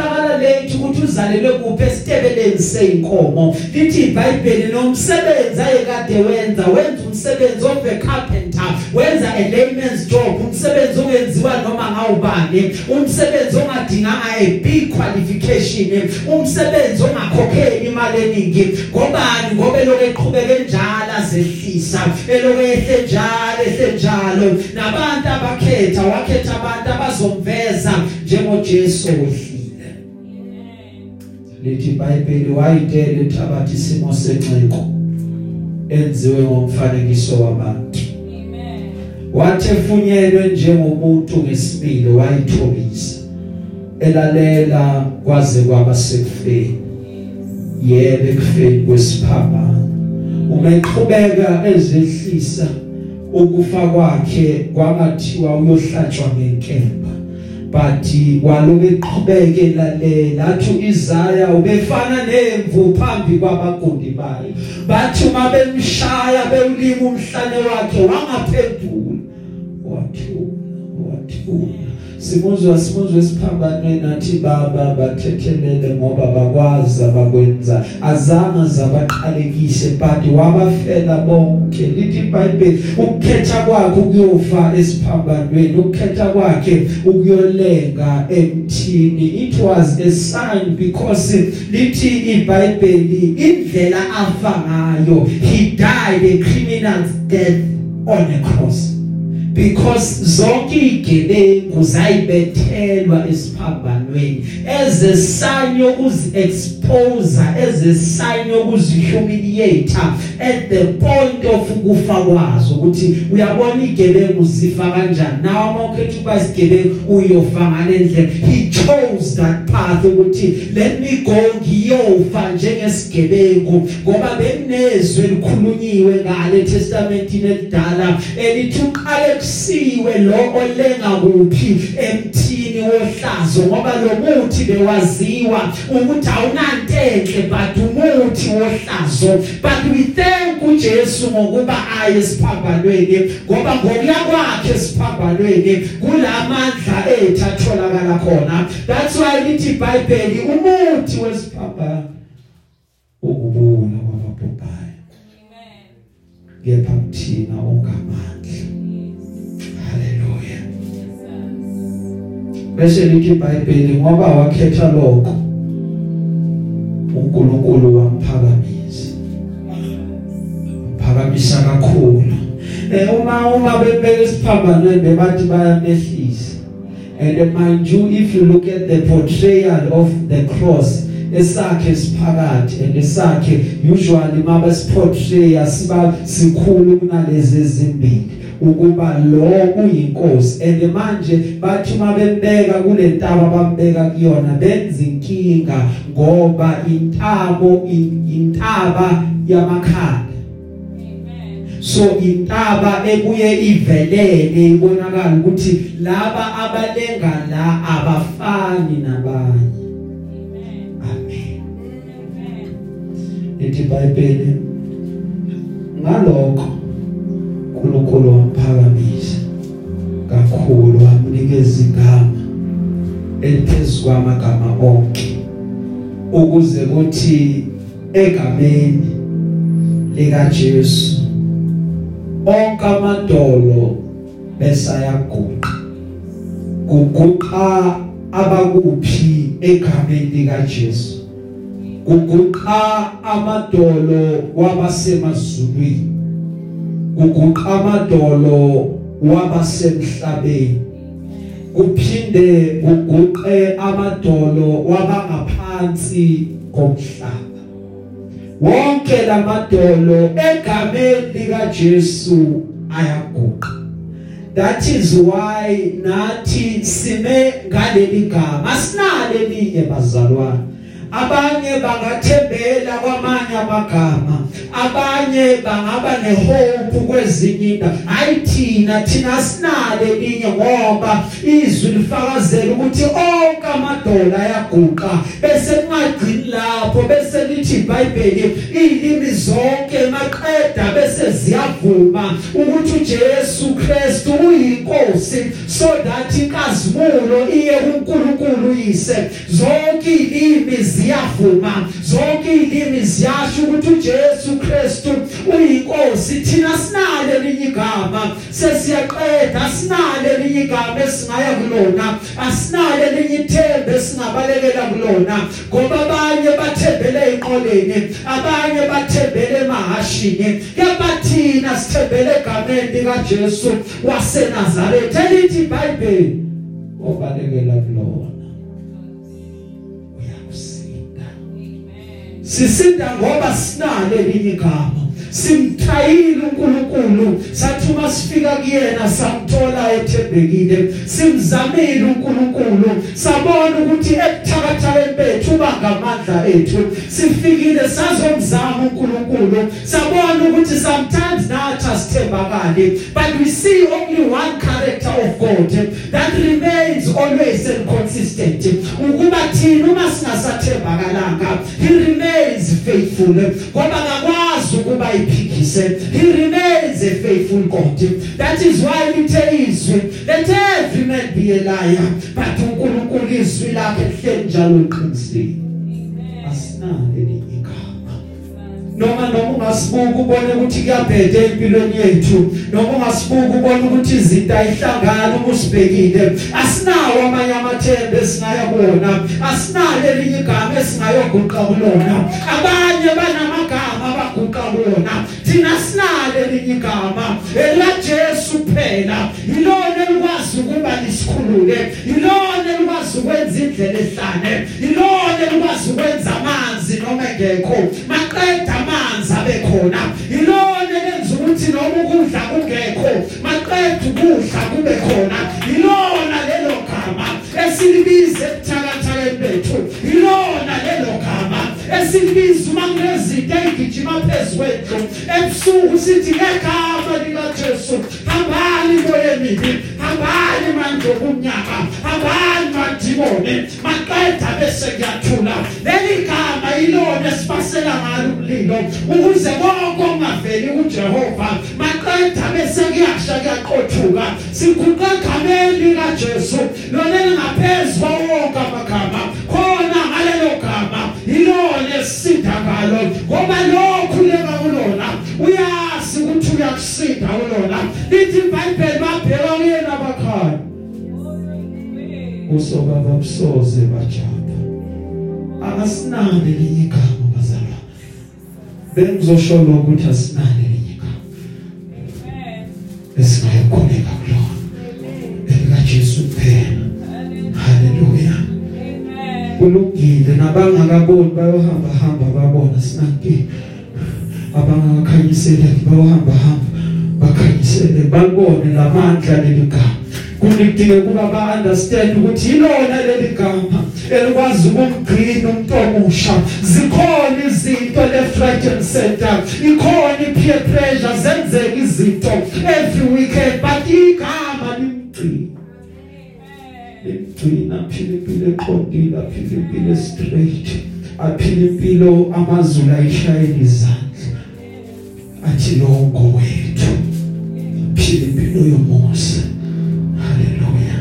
ukuthi uzalelwe kuphi esitebeleni seinkomo lithi iBhayibheli nomsebenzi ayekade wenza wenza umsebenzi of a carpenter wenza a layman's job umsebenzi ongenziwa noma ngawubani umsebenzi ongadinganga a big qualification umsebenzi ongakhokheli imali eningi. Ngobani? Ngoba lokho eqhubeke njalo azehlisa elokho ehle njalo ehle njalo. Nabantu abakhetha wakhetha abantu abazomveza njengoJesu. wehlile lithi iBhayibheli wayidele thabathi isimo senxeko enziwe ngomfanekiso wabantu. Wathefunyelwe njengomuntu ngesimilo wayithobisa elalela kwaze kwaba sekufeni. Yebo ekufeni kwesiphambano. Uma eqhubeka ezehlisa ukufa kwakhe kwamathiwa uyohlatshwa ngenkemba. But walobe eqhubeke lalela athi Isaya ubefana nemvu phambi kwabagundi bayo. Bathi uma bemshaya bewulima umhlane wakhe wangaphendula. Wathula wathula simuzwa simuzwa esiphambanweni nathi baba bathethelele ngoba bakwazi abakwenza. Azange zabaqalekise but wabafela bonke. Lithi iBhayibheli ukukhetha kwakhe ukuyofa esiphambanweni ukukhetha kwakhe ukuyolenga emthini. It was a sign because lithi iBhayibheli indlela afa ngayo he died a criminal's death on a cross. Because zonke igebengu zayibethelwa esiphambanweni as a sign yokuzi expose as a sign yokuzi humiliate at the point of ukufa kwazo ukuthi uyabona igebengu zifa kanjani. Nawe mawukhetha ukuba isigebengu uyofa ngalendlela. He chose that path ukuthi let me go ngiyofa njengesigebengu ngoba bekunezwe likhulunyiwe ngale testamentini elidala elithi uqale kusiwe lo olenga kuphi emthini wohlazo ngoba lo muthi bewaziwa ukuthi awunantenhle but umuthi wohlazo. But we thank uJesu ngokuba aye esiphambanweni ngoba ngokuya kwakhe esiphambanweni kulamandla ethu atholakala khona. That's why lithi iBhayibheli umuthi wesiphambano ukubula kwababhubhayo. Amen. Kepha kuthina ongamandla. Bese lithi iBhayibheli ngoba wakhetha lokho uNkulunkulu wamphakamisa phakamisa kakhulu. Eh uma uma bebeka isiphambanweni bebathi bayamehlisa and mind you if you look at the portrayal of the cross esakhe siphakathi and esakhe usually mabe siportray siba sikhulu kunalezi ezimbili. Ukuba lo uyinkosi and manje bathi uma bembeka kule ntaba bambeka kuyona benza inkinga ngoba intabo intaba yamakhanda. So intaba ebuye ivelele ibonakala ukuthi laba abalenga la abafani nabanye. Amen. Ithi iBhayibheli ngalokho uNkulunkulu wamphakamisa kakhulu wamnikeza igama eliphezulu kwamagama onke ukuze kuthi egameni lika Jesu onke amadolo besayaguqa kuguqa abakuphi egameni lika Jesu kuguqa amadolo wabasemazulwini. Kuguqa amadolo wabasemhlabeni. Kuphinde kuguqe amadolo wabangaphansi komhlaba. Wonke lamadolo egameni lika Jesu ayaguqa. That is why nathi sime ngaleli gama asinale elinye bazalwane abanye bangathembela kwamanye amagama. Abanye bangaba nehope kwezinye indawo. Hayi thina thina sinale linye ngoba izwi lifakazela ukuthi onke amadola ayaguqa. Bese kungagcini lapho bese lithi iBhayibheli ilimi zonke maqeda bese ziyavuma ukuthi uJesu Kristu uyinkosi. So that inkazimulo iye kuNkulunkulu uyise. Zonke ilimi ziyavuma. Zonke ilimi ziyasho ukuthi uJesu Kristu uyinkosi. Thina sinale linye igama. Sesiyaqeda sinale linye igama esingaya kulona. Asinale linye ithembe singabalekela kulona. Ngoba abanye bathembele eqoleni abanye bathembele emahashini. Yabathina sithembele egameni lika Jesu waseNazaretha elithi iBhayibheli obalekela kulona. Sisinda ngoba sinale linye igama. Simthayile uNkulunkulu sathi uma sifika kuyena samthola ethembekile. Simzamile uNkulunkulu sabona ukuthi ebuthakathakeni bethu bangamandla ethu. Sifikile sazomzama uNkulunkulu. Sabona ukuthi sometimes nathi asithembakali but we see only one character of God that remains always and consistent ukuba thina uma singasathembakalanga he remains faithful. Ngoba akakwazi ukuba iphikise he remains a faithful God that is why lithe izwi let every man be a liar but uNkulunkulu izwi lakhe lihleli njalo liqinisile asinale linye igama. Noma noma ungasibuka ubone ukuthi kuyabhede empilweni yethu noma ungasibuka ubone ukuthi izinto ayihlangana uma usibhekile asinawo amanye amathembe esingaya kuona asinalo elinye igama esingayoguqa kulona abanye banamagama kuona thina sinalo elinye igama. Ela Jesu phela. Ilona elikwazi ukuba lisikhulule ilona elikwazi ukwenza indlela ehlane. Ilona elikwazi ukwenza amanzi noma engekho. Maqeda amanzi abe khona. Ilona elenza ukuthi noma ukudla kungekho maqeda ukudla kube khona. Ilona lelo gama esilibize ebuthakathakeni bethu. Ilona lelo gama esilibiza uma kunezinto ezigijima phezulu ebusuku sithi ngegama lika Jesu hambani moya emibi hambani manje kumnyama hambani madimoni maqeda bese kuyathula leli gama ilona esipasela ngalo umlilo ukuze konke ongaveli kuJehova maqeda bese kuyasha kuyaqothuka siguqa egameni lika Jesu lona lingaphezulu wonke amagama. Khona ngalelo gama ilona esisinda ngalo. Ngoba lokhu leka kulona uyazi ukuthi uyakusinda kulona lithi iBhayibheli babheka kuyena abakhaya usoka babusoze bajapha akasinale linye igama bazalwa. Bengizosho lokho ukuthi asinale linye igama. Esingayikhuleka kulona. Elika Jesu kuphela. haleluya kulungile. Nabangakaboni bayohamba hamba babona. Sinanki abangakanyisele bayohamba hamba bakhanyisele babone lamandla leligama kulidinge kuba ba understand ukuthi ilona leli gama elikwazi ukugcina umuntu omusha. Zikhona izinto left right and center. Ikhona ipeer pressure zenzeka izinto every weekend but igama limgcina limgcina aphile impilo eqondile aphile impilo straight aphile impilo amazulu ayishayela izandla athi lo ngowethu aphile impilo yomusa haleluya.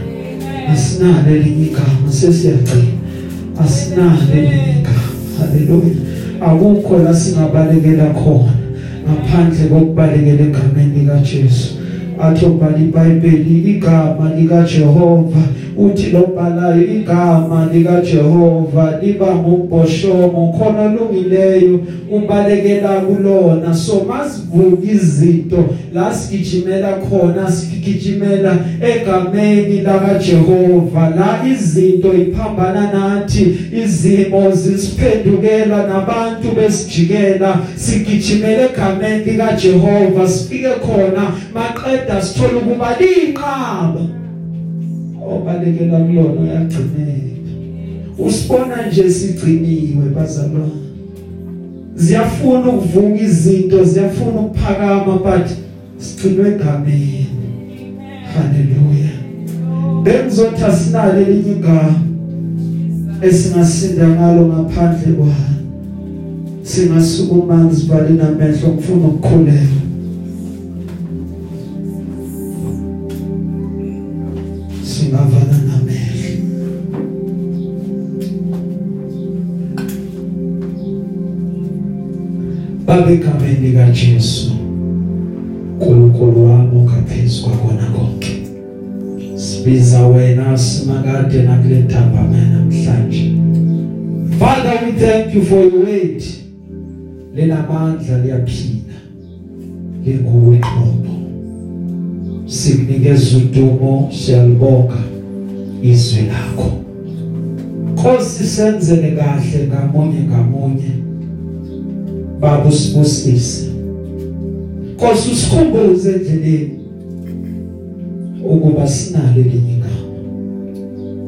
Asinalo elinye igama sesiyagcina. Asinalo elinye igama. Haleluya. Akukho la singabalekela khona ngaphandle kokubalekela egameni lika Jesu athi obhala iBhayibheli igama lika Jehova uthi lo bhalayo igama lika Jehova liba ngubhoshomo khona lungileyo ubalekela kulona. So masivuka izinto la sigijimela khona sigijimela egameni laka Jehova la izinto iphambana nathi izimo zisiphendukela nabantu besijikela. Sigijimele egameni lika Jehova sifike khona maqeda sithola ukuba linqaba. Obalekela kulona uyagcineka. Usibona nje sigciniwe bazalwane. Ziyafuna ukuvuka izinto ziyafuna ukuphakama but sigcinwe egameni. Haleluya. Bengizothi asinale elinye igama esingasinda ngalo ngaphandle kwalo. Singasukuma sivale namehlo ngifuna ukukhuleka. Egameni lika Jesu uNkulunkulu wami ongaphezulu kwakona konke. Sibiza wena simakade nakule ntambama namhlanje. Father we thank you for your word. Lenamandla liyaphila. Linguwe qobo sikunikeza udumo siyalibonga izwi lakho. Nkosi senzele kahle ngamunye ngamunye. Baba usibusise Nkosi usikhumbuze endleleni ukuba sinalo elinye igama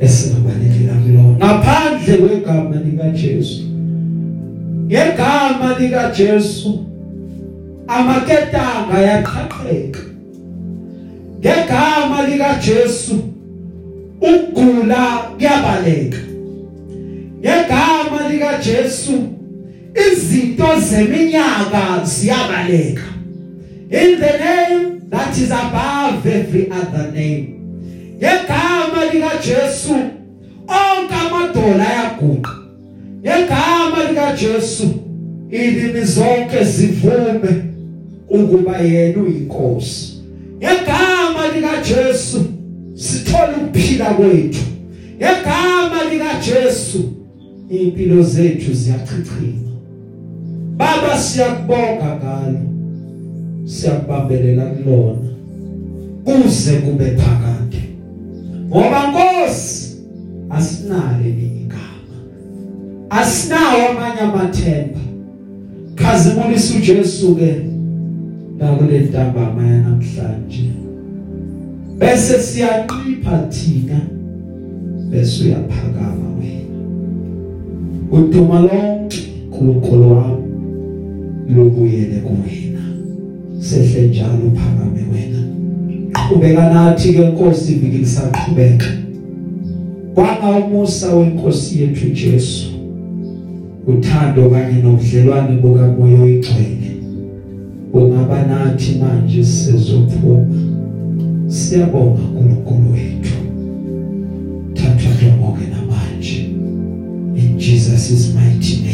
esingabalekela kulona ngaphandle kwegama lika Jesu ngegama lika Jesu amaketanga yaqhaqheka ngegama lika Jesu ukugula kuyabaleka. Ngegama lika Jesu izinto zeminyaka ziyabaleka. In the name that is above every other name. Ngegama lika Jesu onke amadola ayaguqa ngegama lika Jesu ilimi zonke zivume ukuba yena uyinkosi. Ngegama lika Jesu sithola ukuphila kwethu. Ngegama lika Jesu impilo zethu ziyachichima baba siyakubonga ngalo siyakubambelela kulona kuze kube phakade. Ngoba Nkosi asinalo igama. Asinawo amanye amathemba. Khazimulisa uJesu ke nakule ntambama yanamhlanje. Bese siyanqipha thina bese uyaphakama wena. Uduma lonke uNkulunkulu wami lobuyele kuwena. Sehle njalo uphakame wena. Qhubeka nathi ke Nkosi iviki lisaqhubeka kwanga umusa wenkosi yethu Jesu. Uthando kanye nobudlelwane bukamoya oyigcwele. Ungaba nathi manje sizophuma. Siyabonga uNkulunkulu wethu. Thatha konke namanje in Jesus' mighty name.